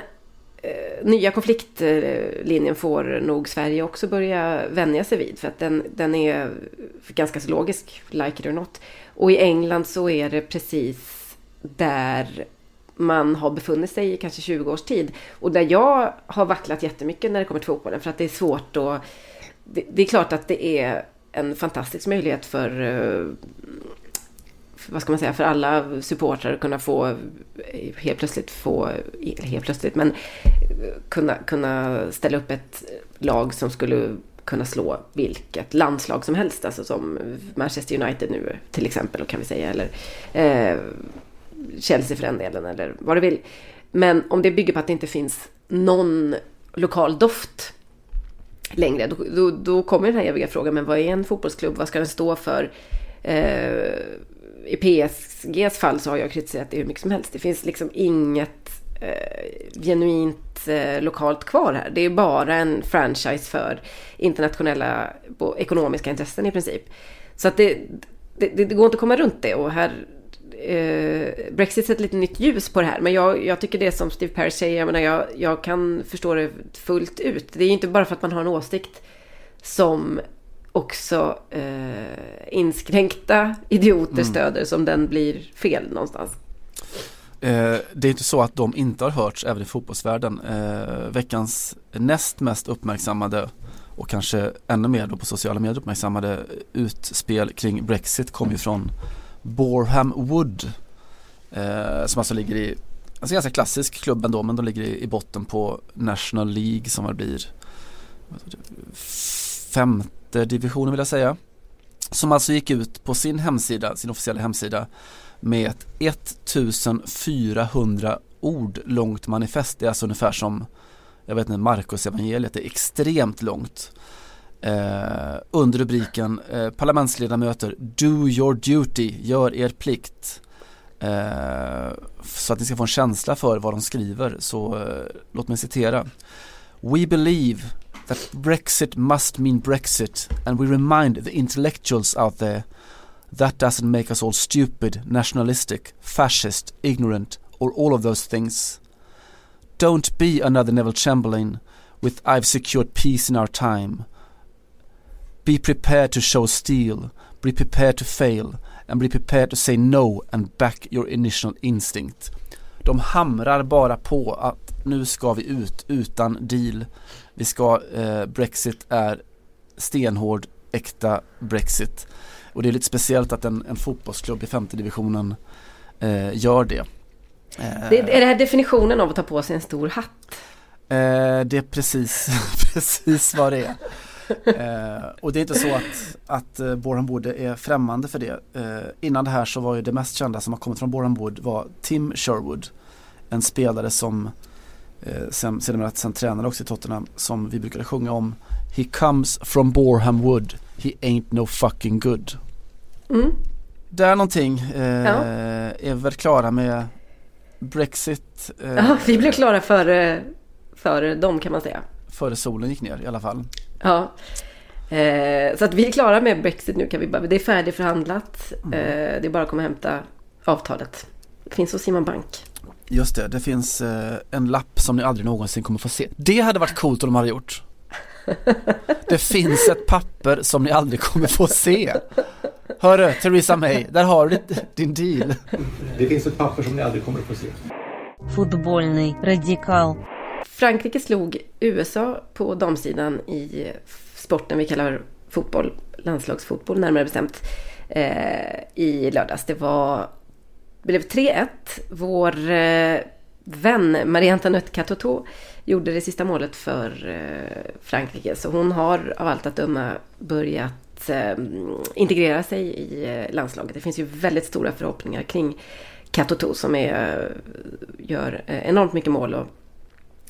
nya konfliktlinjen får nog Sverige också börja vänja sig vid. För att den, den är ganska så logisk, like it or not. Och i England så är det precis där man har befunnit sig i kanske 20 års tid. Och där jag har vacklat jättemycket när det kommer till fotbollen. För att det är svårt att... Det, det är klart att det är en fantastisk möjlighet för... för vad ska man säga, för alla supportrar att kunna få eh, helt plötsligt få, eller helt plötsligt, men eh, kunna, kunna ställa upp ett lag som skulle kunna slå vilket landslag som helst, alltså som Manchester United nu till exempel, kan vi säga, eller eh, Chelsea för den delen, eller vad du vill. Men om det bygger på att det inte finns någon lokal doft längre, då, då, då kommer den här eviga frågan, men vad är en fotbollsklubb? Vad ska den stå för? Eh, I PSGs fall så har jag kritiserat det hur mycket som helst. Det finns liksom inget eh, genuint eh, lokalt kvar här. Det är bara en franchise för internationella ekonomiska intressen i princip. Så att det, det, det, det går inte att komma runt det och här eh, Brexit sätter lite nytt ljus på det här. Men jag, jag tycker det som Steve Parrish säger, jag menar jag, jag kan förstå det fullt ut. Det är ju inte bara för att man har en åsikt som också eh, inskränkta idioter stöder som den blir fel någonstans. Eh, det är inte så att de inte har hörts även i fotbollsvärlden. Eh, veckans näst mest uppmärksammade och kanske ännu mer då på sociala medier uppmärksammade utspel kring Brexit kom ju från Boreham Wood eh, som alltså ligger i, alltså ganska klassisk klubb ändå men de ligger i, i botten på National League som väl blir femte divisionen vill jag säga. Som alltså gick ut på sin hemsida, sin officiella hemsida med ett 1400 ord långt manifest. Det är alltså ungefär som, jag vet inte, Markus evangeliet det är extremt långt eh, under rubriken eh, parlamentsledamöter Do your duty, gör er plikt. Eh, så att ni ska få en känsla för vad de skriver så eh, låt mig citera. We believe that Brexit must mean Brexit and we remind the intellectuals out there that doesn't make us all stupid, nationalistic, fascist, ignorant or all of those things. Don't be another Neville Chamberlain with I've secured peace in our time. Be prepared to show steel, be prepared to fail and be prepared to say no and back your initial instinct. De hamrar bara på att nu ska vi ut utan deal. Vi ska, eh, Brexit är stenhård, äkta Brexit. Och det är lite speciellt att en, en fotbollsklubb i femte divisionen eh, gör det. Eh, det. Är det här definitionen av att ta på sig en stor hatt? Eh, det är precis, precis vad det är. Eh, och det är inte så att, att uh, Boreham Wood är främmande för det. Eh, innan det här så var ju det mest kända som har kommit från Boreham Wood var Tim Sherwood. En spelare som eh, sen, sen, sen tränade också i Tottenham som vi brukade sjunga om. He comes from Boreham Wood, he ain't no fucking good. Mm. Där någonting eh, ja. är väl klara med Brexit. Eh, ja, vi blev klara för, för dem kan man säga. Före solen gick ner i alla fall. Ja. Eh, så att vi är klara med Brexit nu kan vi bara. Det är färdigförhandlat. Mm. Eh, det är bara att komma och hämta avtalet. Det finns hos Simon Bank. Just det, det finns eh, en lapp som ni aldrig någonsin kommer få se. Det hade varit coolt om de hade gjort. Det finns ett papper som ni aldrig kommer få se. Hörru, Theresa May, där har du din deal. Det finns ett papper som ni aldrig kommer att få se. Fotbollny radikal. Frankrike slog USA på damsidan i sporten vi kallar fotboll, landslagsfotboll närmare bestämt, eh, i lördags. Det var, blev 3-1. Vår eh, vän Marie Antoinette Catoto gjorde det sista målet för eh, Frankrike. Så hon har av allt att döma börjat eh, integrera sig i eh, landslaget. Det finns ju väldigt stora förhoppningar kring Katoto som är, gör eh, enormt mycket mål och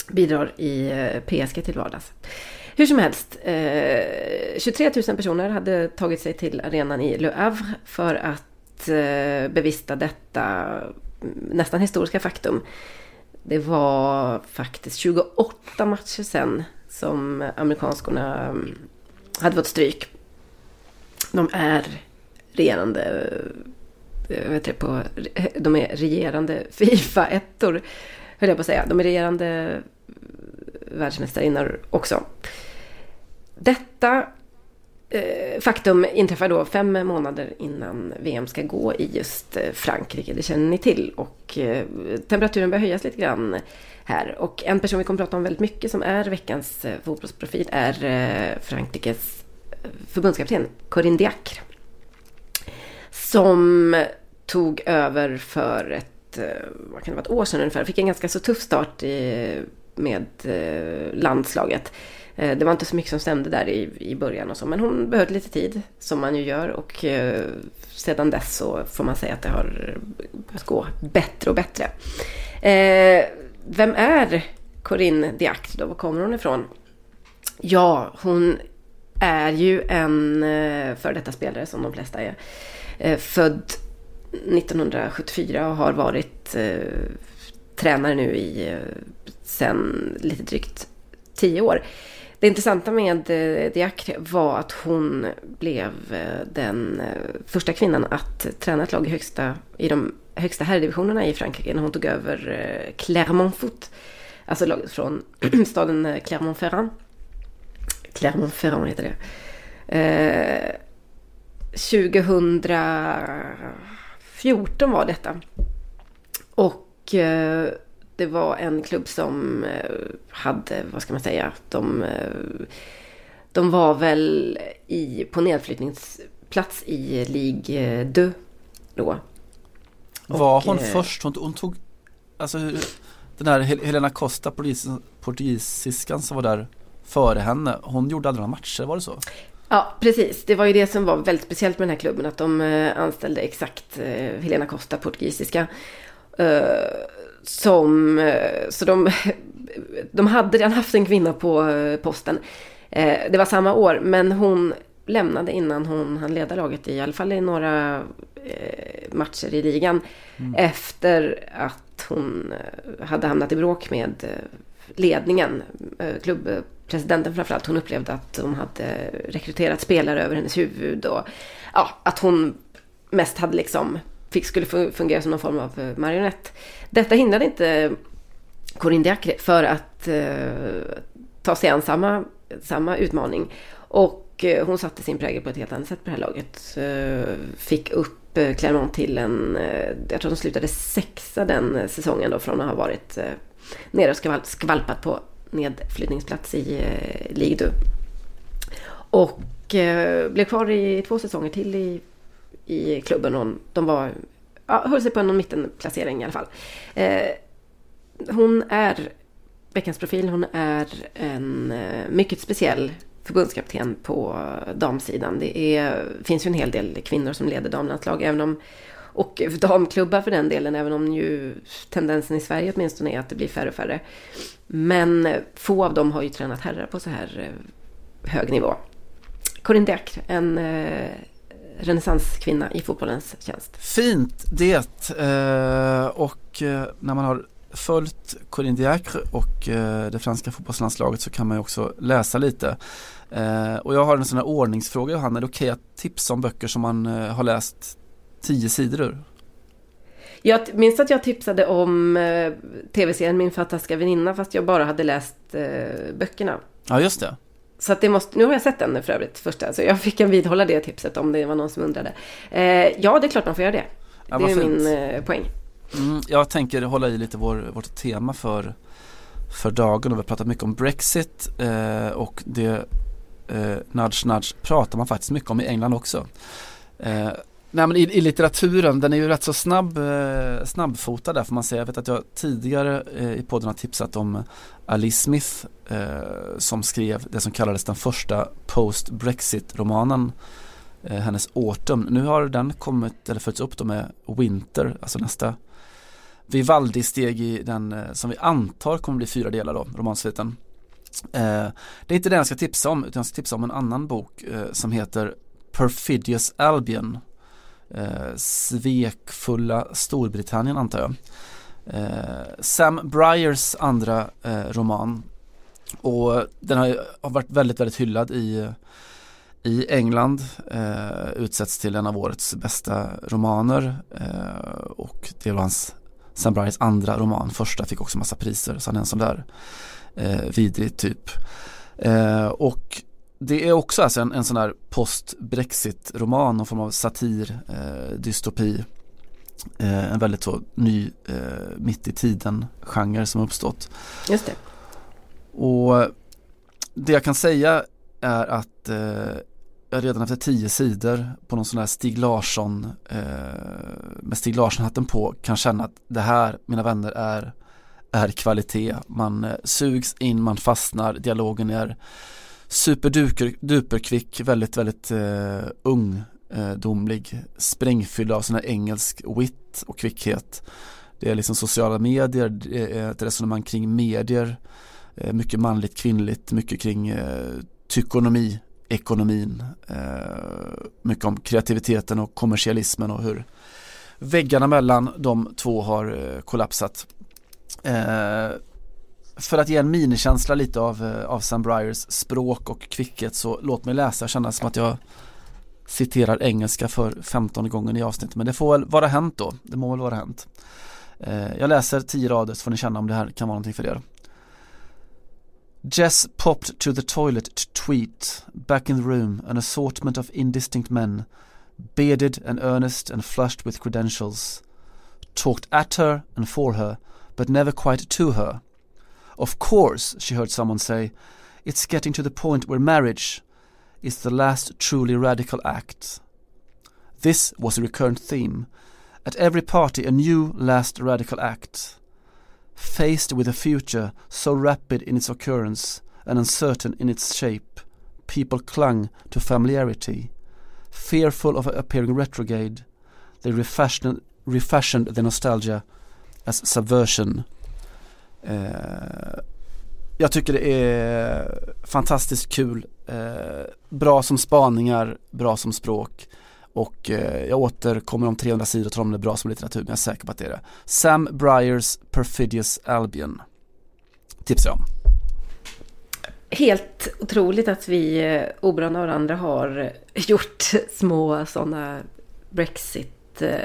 bidrar i eh, PSG till vardags. Hur som helst, eh, 23 000 personer hade tagit sig till arenan i Le Havre för att eh, bevista detta mm, nästan historiska faktum. Det var faktiskt 28 matcher sen som amerikanskorna mm, hade fått stryk. De är regerande, vet det, på, de är regerande Fifa-ettor, höll jag på att säga. De är regerande världsmästarinnor också. Detta Eh, faktum inträffar då fem månader innan VM ska gå i just eh, Frankrike. Det känner ni till. Och eh, temperaturen börjar höjas lite grann här. Och en person vi kommer att prata om väldigt mycket som är veckans eh, fotbollsprofil är eh, Frankrikes förbundskapten Corinne Diacre. Som tog över för ett, Eh, vad kan det vara, ett år sedan ungefär. Fick en ganska så tuff start med eh, landslaget. Eh, det var inte så mycket som stämde där i, i början och så, men hon behövde lite tid, som man ju gör. Och sedan dess så får man säga att det har börjat gå bättre och bättre. Vem är Corinne Diacre då? Var kommer hon ifrån? Ja, hon är ju en före detta spelare som de flesta är. Född 1974 och har varit eh, tränare nu i eh, sen lite drygt tio år. Det intressanta med eh, Diacre var att hon blev eh, den eh, första kvinnan att träna ett lag i, högsta, i de högsta herrdivisionerna i Frankrike när hon tog över eh, Clermont Foot. Alltså laget från staden eh, Clermont-Ferrand. Clermont-Ferrand heter det. Eh, 2014 var detta. Och eh, det var en klubb som eh, hade, vad ska man säga, de, eh, de var väl i, på nedflyttningsplats i Ligue 2 då. Var hon eh, först? Hon, hon, tog, alltså den här Helena Costa, portugisiskan som var där före henne, hon gjorde aldrig några matcher, var det så? Ja, precis. Det var ju det som var väldigt speciellt med den här klubben, att de anställde exakt Helena Costa, portugisiska som, eh, så de, de hade redan haft en kvinna på eh, posten. Eh, det var samma år, men hon lämnade innan hon hann leda laget i alla fall i några eh, matcher i ligan. Mm. Efter att hon eh, hade hamnat i bråk med eh, ledningen, eh, presidenten framförallt. Hon upplevde att hon hade rekryterat spelare över hennes huvud och ja, att hon mest hade liksom fick, skulle fungera som någon form av eh, marionett. Detta hindrade inte Corinne Diacre för att eh, ta sig an samma, samma utmaning. Och eh, hon satte sin prägel på ett helt annat sätt på det här laget. Eh, fick upp eh, Clermont till en, eh, jag tror de slutade sexa den eh, säsongen då från att ha varit eh, nere och skvalpat på nedflyttningsplats i eh, Ligue 2. Och eh, blev kvar i två säsonger till i i klubben. Och de var, ja, höll sig på någon mittenplacering i alla fall. Eh, hon är veckans profil. Hon är en eh, mycket speciell förbundskapten på eh, damsidan. Det är, finns ju en hel del kvinnor som leder damlandslag. Även om, och damklubbar för den delen, även om ju tendensen i Sverige åtminstone är att det blir färre och färre. Men få av dem har ju tränat herrar på så här eh, hög nivå. Corinne Diacre, en eh, renässanskvinna i fotbollens tjänst. Fint det eh, och eh, när man har följt Corinne Diacre och eh, det franska fotbollslandslaget så kan man ju också läsa lite. Eh, och jag har en sån här ordningsfråga Johanna, är det okej okay att tipsa om böcker som man eh, har läst tio sidor ur? Jag minns att jag tipsade om tv-serien Min fantastiska väninna fast jag bara hade läst böckerna. Ja just det. Så att det måste, nu har jag sett den för övrigt första, så jag fick en vidhålla det tipset om det var någon som undrade. Eh, ja, det är klart man får göra det. Ja, det är fint. min eh, poäng. Mm, jag tänker hålla i lite vår, vårt tema för, för dagen och vi har pratat mycket om Brexit eh, och det eh, nudge nudge pratar man faktiskt mycket om i England också. Nej men i, i, litteraturen, den är ju rätt så snabb, eh, snabbfotad där får man säga. Jag vet att jag tidigare eh, i podden har tipsat om Alice Smith eh, som skrev det som kallades den första post-Brexit-romanen, eh, hennes Autumn. Nu har den kommit, eller följts upp då med Winter, alltså nästa Vivaldi-steg i den eh, som vi antar kommer bli fyra delar då, romansviten. Eh, det är inte den jag ska tipsa om, utan jag ska tipsa om en annan bok eh, som heter Perfidious Albion eh, svekfulla Storbritannien antar jag. Eh, Sam Bryers andra eh, roman och den har, har, varit väldigt, väldigt hyllad i, i England, eh, utsätts till en av årets bästa romaner eh, och det var hans Sam Bryers andra roman, första fick också massa priser så han är en sån där eh, vidrig typ. Eh, och det är också alltså en, en sån här post-Brexit-roman, någon form av satir, eh, dystopi. Eh, en väldigt så ny, eh, mitt i tiden-genre som uppstått. Just det. Och det jag kan säga är att eh, jag redan efter tio sidor på någon sån här Stig Larsson eh, med Stig Larsson-hatten på kan känna att det här, mina vänner, är, är kvalitet. Man eh, sugs in, man fastnar, dialogen är superduperkvick, väldigt, väldigt eh, uh, ungdomlig, eh, sprängfylld av sån här engelsk wit och kvickhet. Det är liksom sociala medier, det är eh, ett resonemang kring medier, mycket manligt, kvinnligt, mycket kring eh, tykonomi, ekonomin, mycket om kreativiteten och kommersialismen och hur väggarna mellan de två har kollapsat för att ge en minikänsla lite av, eh, av Sam Briers språk och kvickhet så låt mig läsa känna som att jag citerar engelska för 15 gången i avsnittet men det får väl vara hänt då, det må väl vara hänt. Eh, jag läser tio rader så får ni känna om det här kan vara någonting för er. Jess popped to the toilet to tweet. Back in the room, an assortment of indistinct men, bearded and earnest and flushed with credentials, talked at her and for her, but never quite to her. Of course, she heard someone say, it's getting to the point where marriage is the last truly radical act. This was a recurrent theme. At every party, a new last radical act. Faced with a future so rapid in its occurrence and uncertain in its shape, people clung to familiarity. Fearful of appearing retrograde, they refashioned, refashioned the nostalgia as subversion Eh, jag tycker det är fantastiskt kul, eh, bra som spaningar, bra som språk och eh, jag återkommer om 300 sidor och tror om det är bra som litteratur, men jag är säker på att det är det. Sam Briers Perfidious Albion tipsar jag om. Helt otroligt att vi eh, oberoende av varandra har gjort små sådana Brexit, eh,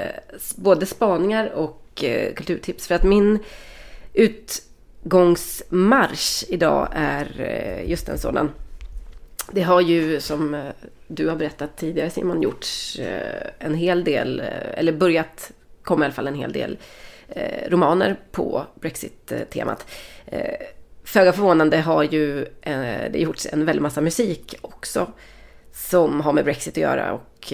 både spaningar och kulturtips. För att min ut utgångsmarsch idag är eh, just en sådan. Det har ju som eh, du har berättat tidigare Simon gjorts eh, en hel del, eller börjat komma i alla fall en hel del romaner på Brexit-temat. Föga förvånande har ju det gjorts en väldig massa musik också som har med Brexit att göra och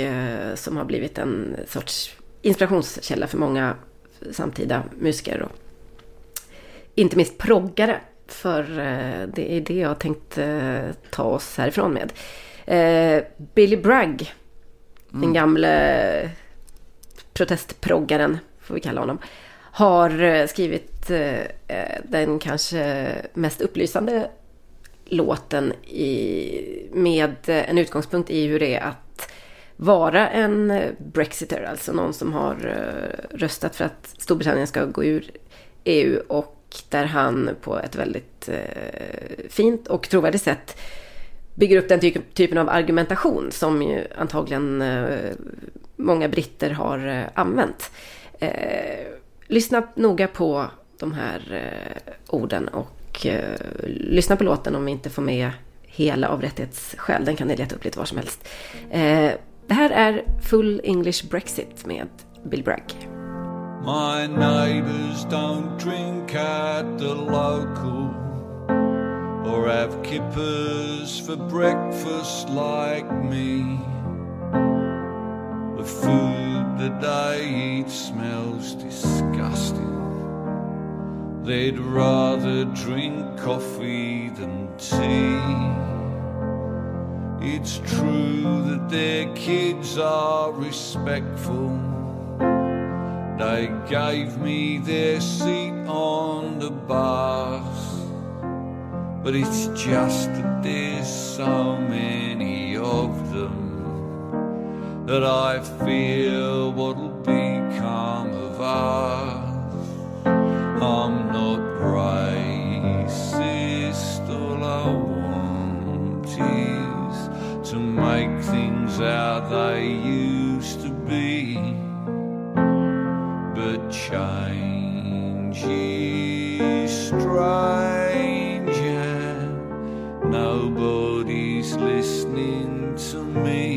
som har blivit en sorts inspirationskälla för många samtida musiker och inte minst proggare. För eh, det är det jag tänkt eh, ta oss härifrån med. Eh, Billy Bragg, den gamle protestproggaren, får vi kalla honom, har skrivit den kanske mest upplysande låten i, med en utgångspunkt i hur det är att vara en brexiter, alltså någon som har röstat för att Storbritannien ska gå ur EU och där han på ett väldigt eh, fint och trovärdigt sätt bygger upp den ty typen av argumentation som ju antagligen eh, många britter har eh, använt. Eh, lyssna noga på de här eh, orden och eh, lyssna på låten om vi inte får med hela av rättighetsskäl. Den kan ni leta upp lite var som helst. Eh, det här är Full English Brexit med Bill Bragg. My neighbours don't drink at the local or have kippers for breakfast like me. The food that they eat smells disgusting. They'd rather drink coffee than tea. It's true that their kids are respectful. They gave me their seat on the bus. But it's just that there's so many of them that I fear what'll become of us. I'm not racist, all I want is to make things how they used to be. But change is strange and nobody's listening to me.